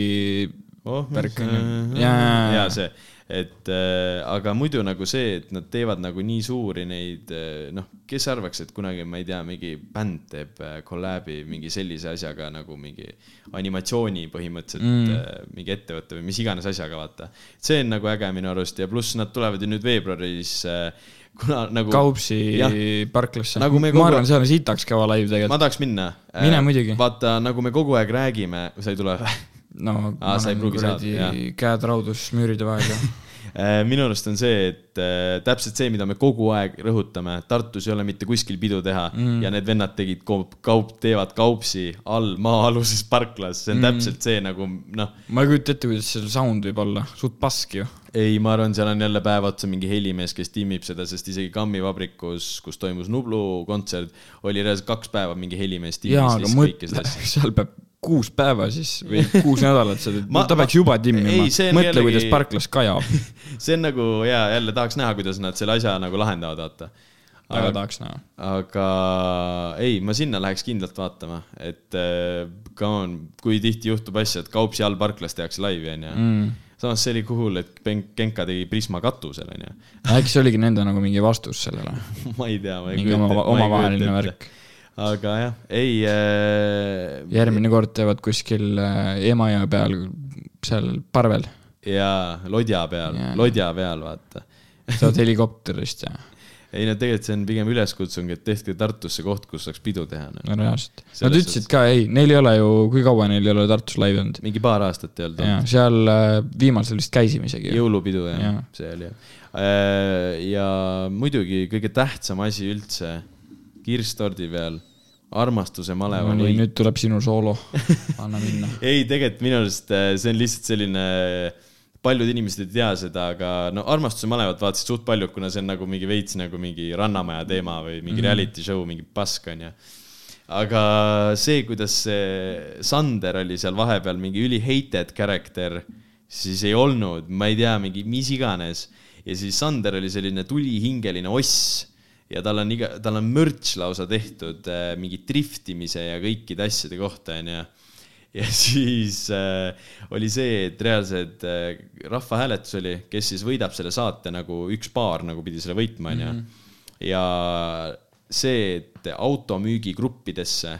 Speaker 4: oh,
Speaker 1: värk on ju.
Speaker 4: ja ja see, et äh, aga muidu nagu see, et nad teevad nagu nii suuri neid äh, noh, kes arvaks, et kunagi ma ei tea, mingi bänd teeb äh, kolläbi mingi sellise asjaga nagu mingi animatsiooni põhimõtteliselt mm. äh, mingi ettevõte või mis iganes asjaga, vaata. see on nagu äge minu arust ja pluss nad tulevad ju nüüd veebruaris äh, kuna nagu.
Speaker 1: Kaupsi
Speaker 4: Jah.
Speaker 1: parklasse
Speaker 4: Nagu
Speaker 1: ma
Speaker 4: kogu-
Speaker 1: arvan, seal on sitaks kõva
Speaker 4: ma
Speaker 1: tegelikult.
Speaker 4: tahaks minna.
Speaker 1: Mine muidugi.
Speaker 4: vaata, nagu me kogu aeg räägime, sa ei tule või?
Speaker 1: no
Speaker 4: Aa, ei pruugi saada, jah.
Speaker 1: käed raudus müüride vahel ja
Speaker 4: Äh, minu arust on see, et äh, täpselt see, mida me kogu aeg rõhutame, Tartus ei ole mitte kuskil pidu teha mm. ja need vennad tegid kaup, kaup, teevad kaupsi all maa-aluses parklas, see on mm. täpselt see nagu noh,
Speaker 1: ma ei kujuta ette, kuidas seal sound võib olla, suht pask ju.
Speaker 4: ei, ma arvan, seal on jälle päev otsa mingi helimees, kes timmib seda, sest isegi Kammi vabrikus, kus toimus Nublu kontsert, oli reaalselt kaks päeva mingi helimees
Speaker 1: jaa,
Speaker 4: timmis
Speaker 1: aga
Speaker 4: lihtsalt kõike
Speaker 1: mõtle seal peab kuus päeva siis või kuus nädalat seda,
Speaker 4: Ma-
Speaker 1: ta peaks juba timmima mõtle,
Speaker 4: jällegi-
Speaker 1: kuidas parklas kajab,
Speaker 4: see on nagu ja jälle tahaks näha, kuidas nad selle asja nagu lahendavad, vaata.
Speaker 1: väga tahaks näha.
Speaker 4: aga ei, ma sinna läheks kindlalt vaatama, et äh, come on, kui tihti juhtub asja, et Kaupsi all parklas tehakse laivi, onju.
Speaker 1: Mm.
Speaker 4: samas see oli cool, et Genka tegi Prisma katusel, onju.
Speaker 1: äkki see oligi nende nagu mingi vastus sellele,
Speaker 4: ma ei tea,
Speaker 1: mingi oma, omavaheline värk.
Speaker 4: Aga jah, ei äh,.
Speaker 1: järgmine kord teevad kuskil äh, Emajõe peal, seal parvel,
Speaker 4: jaa, lodja peal lodja peal, vaata.
Speaker 1: saad helikopterist ja
Speaker 4: ei no tegelikult see on pigem üleskutsung, et tehke Tartusse koht, kus saaks pidu teha no..
Speaker 1: no reaalselt. Nad ütlesid ka, ei, neil ei ole ju, kui kaua neil ei ole Tartus laivi olnud.
Speaker 4: mingi paar aastat ei olnud
Speaker 1: seal äh, viimasel vist käisime isegi.
Speaker 4: jõulupidu jah ja., see oli jah. ja muidugi kõige tähtsam asi üldse, kirsstordi peal, armastuse maleva
Speaker 1: no nii, nüüd tuleb sinu soolo, anna minna.
Speaker 4: ei, tegelikult minu arust äh, see on lihtsalt selline, paljud inimesed ei tea seda, aga no armastuse malevat vaatasid suht paljud, kuna see on nagu mingi veits nagu mingi Rannamaja teema või mingi mm. reality show, mingi pask onju. aga see, kuidas see Sander oli seal vahepeal mingi üli hated character, siis ei olnud, ma ei tea, mingi mis iganes. ja siis Sander oli selline tulihingeline oss ja tal on iga, tal on mürts lausa tehtud äh, mingi driftimise ja kõikide asjade kohta, onju. ja siis äh, oli see, et reaalselt äh, rahvahääletus oli, kes siis võidab selle saate nagu üks paar nagu pidi selle võitma, onju. ja see, et automüügigruppidesse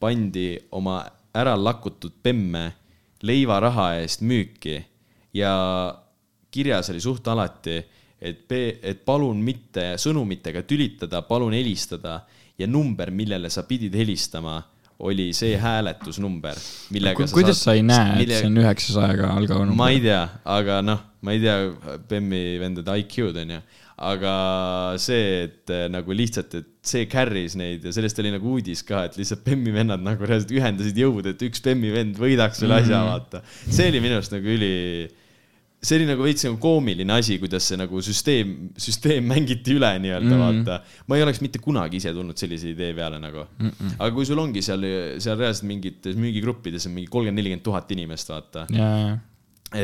Speaker 4: pandi oma ära lakutud bemme leivaraha eest müüki ja kirjas oli suht alati, et, et palun mitte sõnumitega tülitada, palun helistada ja number, millele sa pidid helistama, oli see hääletusnumber, millega sa
Speaker 1: kuidas sa ei näe, et see on üheksasajaga algav number?
Speaker 4: ma ei tea, aga noh, ma ei tea Bemmi vendade IQ-d onju, aga see, et äh, nagu lihtsalt, et see carry's neid ja sellest oli nagu uudis ka, et lihtsalt Bemmi vennad nagu reaalselt ühendasid jõud, et üks Bemmi vend võidaks selle asja, vaata. see oli minu arust nagu üli, see oli nagu veits nagu koomiline asi, kuidas see nagu süsteem, süsteem mängiti üle nii-öelda mm, -hmm. vaata. ma ei oleks mitte kunagi ise tulnud sellise idee peale nagu mm. -mm. aga kui sul ongi seal, seal reaalselt mingites müügigruppides on mingi kolmkümmend, nelikümmend tuhat inimest, vaata
Speaker 1: ja, ja,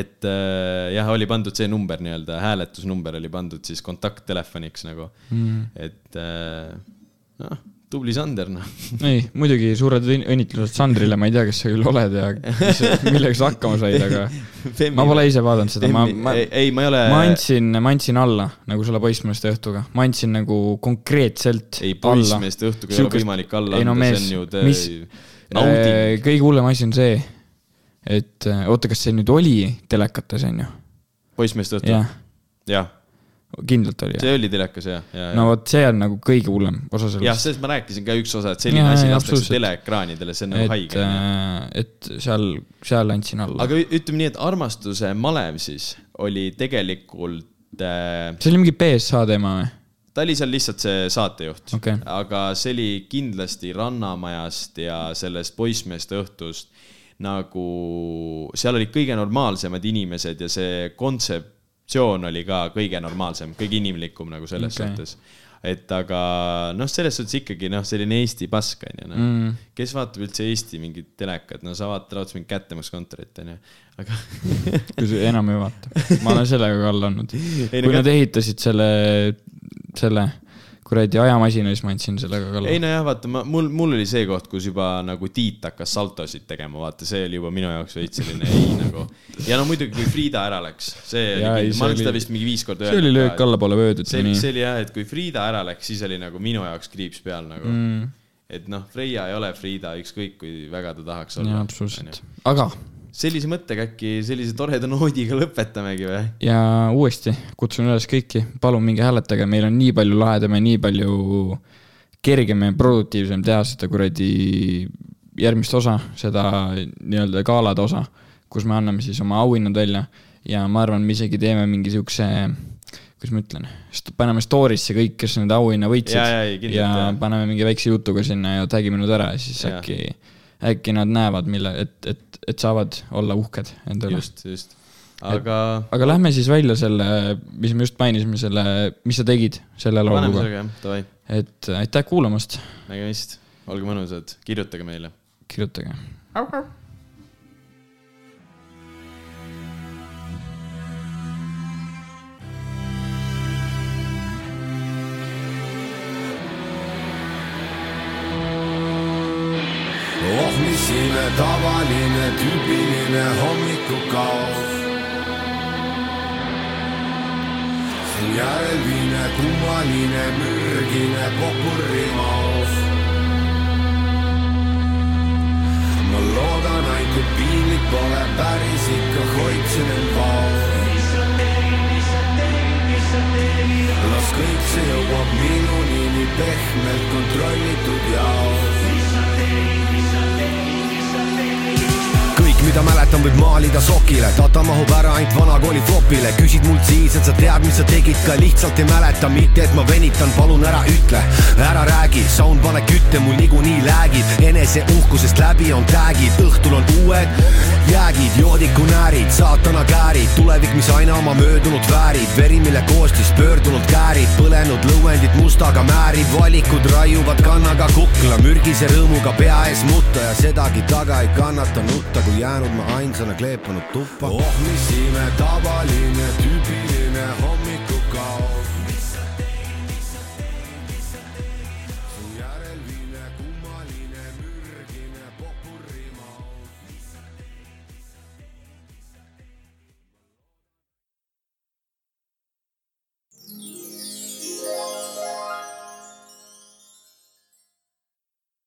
Speaker 4: et äh, jah, oli pandud see number nii-öelda, hääletusnumber oli pandud siis kontakttelefoniks nagu mm.. et äh, noh, tubli Sander noh.
Speaker 1: ei, muidugi suured õn- õnnitlused Sandrile, ma ei tea, kes sa küll oled ja mis, millega sa hakkama said, aga ma pole ise vaadanud seda, ma, ma,
Speaker 4: ei, ma ei ole.
Speaker 1: ma andsin, ma andsin alla nagu selle poissmeeste õhtuga, ma andsin nagu konkreetselt
Speaker 4: ei, poissmeeste õhtuga ei ole
Speaker 1: Sihukest-
Speaker 4: võimalik alla
Speaker 1: no
Speaker 4: anda,
Speaker 1: mees,
Speaker 4: see on ju
Speaker 1: mis-
Speaker 4: tee- nauding.
Speaker 1: kõige hullem asi on see, et äh, oota, kas see nüüd oli telekates, on ju?
Speaker 4: poissmeeste õhtu,
Speaker 1: jah,
Speaker 4: jah,
Speaker 1: kindlalt oli.
Speaker 4: see oli telekas jah, ja,
Speaker 1: no
Speaker 4: ja.
Speaker 1: vot, see on nagu kõige hullem osa
Speaker 4: jah,
Speaker 1: sellest.
Speaker 4: sellest ma rääkisin ka üks osa, et selline
Speaker 1: Jaa,
Speaker 4: asi lastakse teleekraanidele, see on nagu haige, onju.
Speaker 1: et seal, seal andsin alla.
Speaker 4: aga ütleme nii, et armastuse malev siis oli tegelikult äh,
Speaker 1: see oli mingi BSA teema või?
Speaker 4: ta oli seal lihtsalt see saatejuht
Speaker 1: Okei.
Speaker 4: aga see oli kindlasti Rannamajast ja sellest poissmeeste õhtust nagu, seal olid kõige normaalsemad inimesed ja see kontseptsioon oli ka kõige normaalsem, kõige inimlikum nagu selles okay. suhtes. et aga noh, selles suhtes ikkagi noh, selline Eesti pask on ju noh mm.. kes vaatab üldse Eesti mingit telekat, no sa vaatad raudselt mingit kättemaksukontorit on ju, aga
Speaker 1: kui sa enam ei vaata. ma olen sellega ka all olnud. Kui nad ehitasid selle, selle kuradi ajamasina, siis ma andsin sellega ka
Speaker 4: ei
Speaker 1: alla.
Speaker 4: nojah, vaata ma, mul, mul oli see koht, kus juba nagu Tiit hakkas saltosid tegema, vaata, see oli juba minu jaoks veits selline ei nagu. ja no muidugi, kui Frieda ära läks, see oli
Speaker 1: Jaa, ei,,
Speaker 4: ma
Speaker 1: see
Speaker 4: olen seda
Speaker 1: oli-
Speaker 4: vist mingi viis korda
Speaker 1: see oli löök. allapoole vööd,
Speaker 4: see
Speaker 1: ütleme,
Speaker 4: see
Speaker 1: nii.
Speaker 4: oli jah, et kui Frieda ära läks, siis oli nagu minu jaoks kriips peal nagu mm.. et noh, Freia ei ole Frieda, ükskõik kui väga ta tahaks olla.
Speaker 1: jaa, absoluutselt. aga,
Speaker 4: sellise mõttega äkki sellise toreda noodiga lõpetamegi või?
Speaker 1: ja uuesti kutsun üles kõiki, palun minge hääletage, meil on nii palju lahedam ja nii palju kergem ja produktiivsem teha seda kuradi järgmist osa, seda nii-öelda galade osa, kus me anname siis oma auhinnad välja ja ma arvan, me isegi teeme mingi siukse, kuidas ma ütlen, paneme story'sse kõik, kes need auhinna võitsid
Speaker 4: kindlalt,
Speaker 1: ja
Speaker 4: jaa.
Speaker 1: paneme mingi väikse jutuga sinna ja tagime nad ära ja siis
Speaker 4: Jaa.
Speaker 1: äkki, äkki nad näevad, mille, et, et, et saavad olla uhked enda üle.
Speaker 4: just, just. aga
Speaker 1: aga lähme siis välja selle, mis me just mainisime, selle, mis sa tegid selle
Speaker 4: paneme
Speaker 1: lauluga.
Speaker 4: sellega jah, davai,
Speaker 1: et aitäh kuulamast,
Speaker 4: nägemist, olge mõnusad, kirjutage meile.
Speaker 1: kirjutage.
Speaker 6: Oh mis ime, tavaline tüüpiline hommikukaos. see on järelviine, kummaline, mürgine popurrimaos. ma loodan ainult, piinlik pole päris ikka hoidsin end vaos. las kõik see jõuab minuni nii pehmelt kontrollitud jaos. Mida mäletan, võib maalida sokile, data mahub ära ainult vanakooli flopile, küsid mult siis, et sa tead, mis sa tegid, ka lihtsalt ei mäleta, mitte et ma venitan, palun ära ütle, ära räägi, sound pane kütte, mul niikuinii läägid, enese uhkusest läbi on tag'id, õhtul on uued jäägid, joodikunäärid, saatana käärid, tulevik, mis aina oma möödunut väärib, veri, mille koostis pöördunud käärib, põlenud lõuendit mustaga määrib, valikud raiuvad kannaga kukla, mürgise rõõmuga pea ees mutta ja sedagi taga ei kannata nutta, kui jäänud ma ainsana kleepanud tuppa. oh mis ime, tavaline tüüpiline hommik.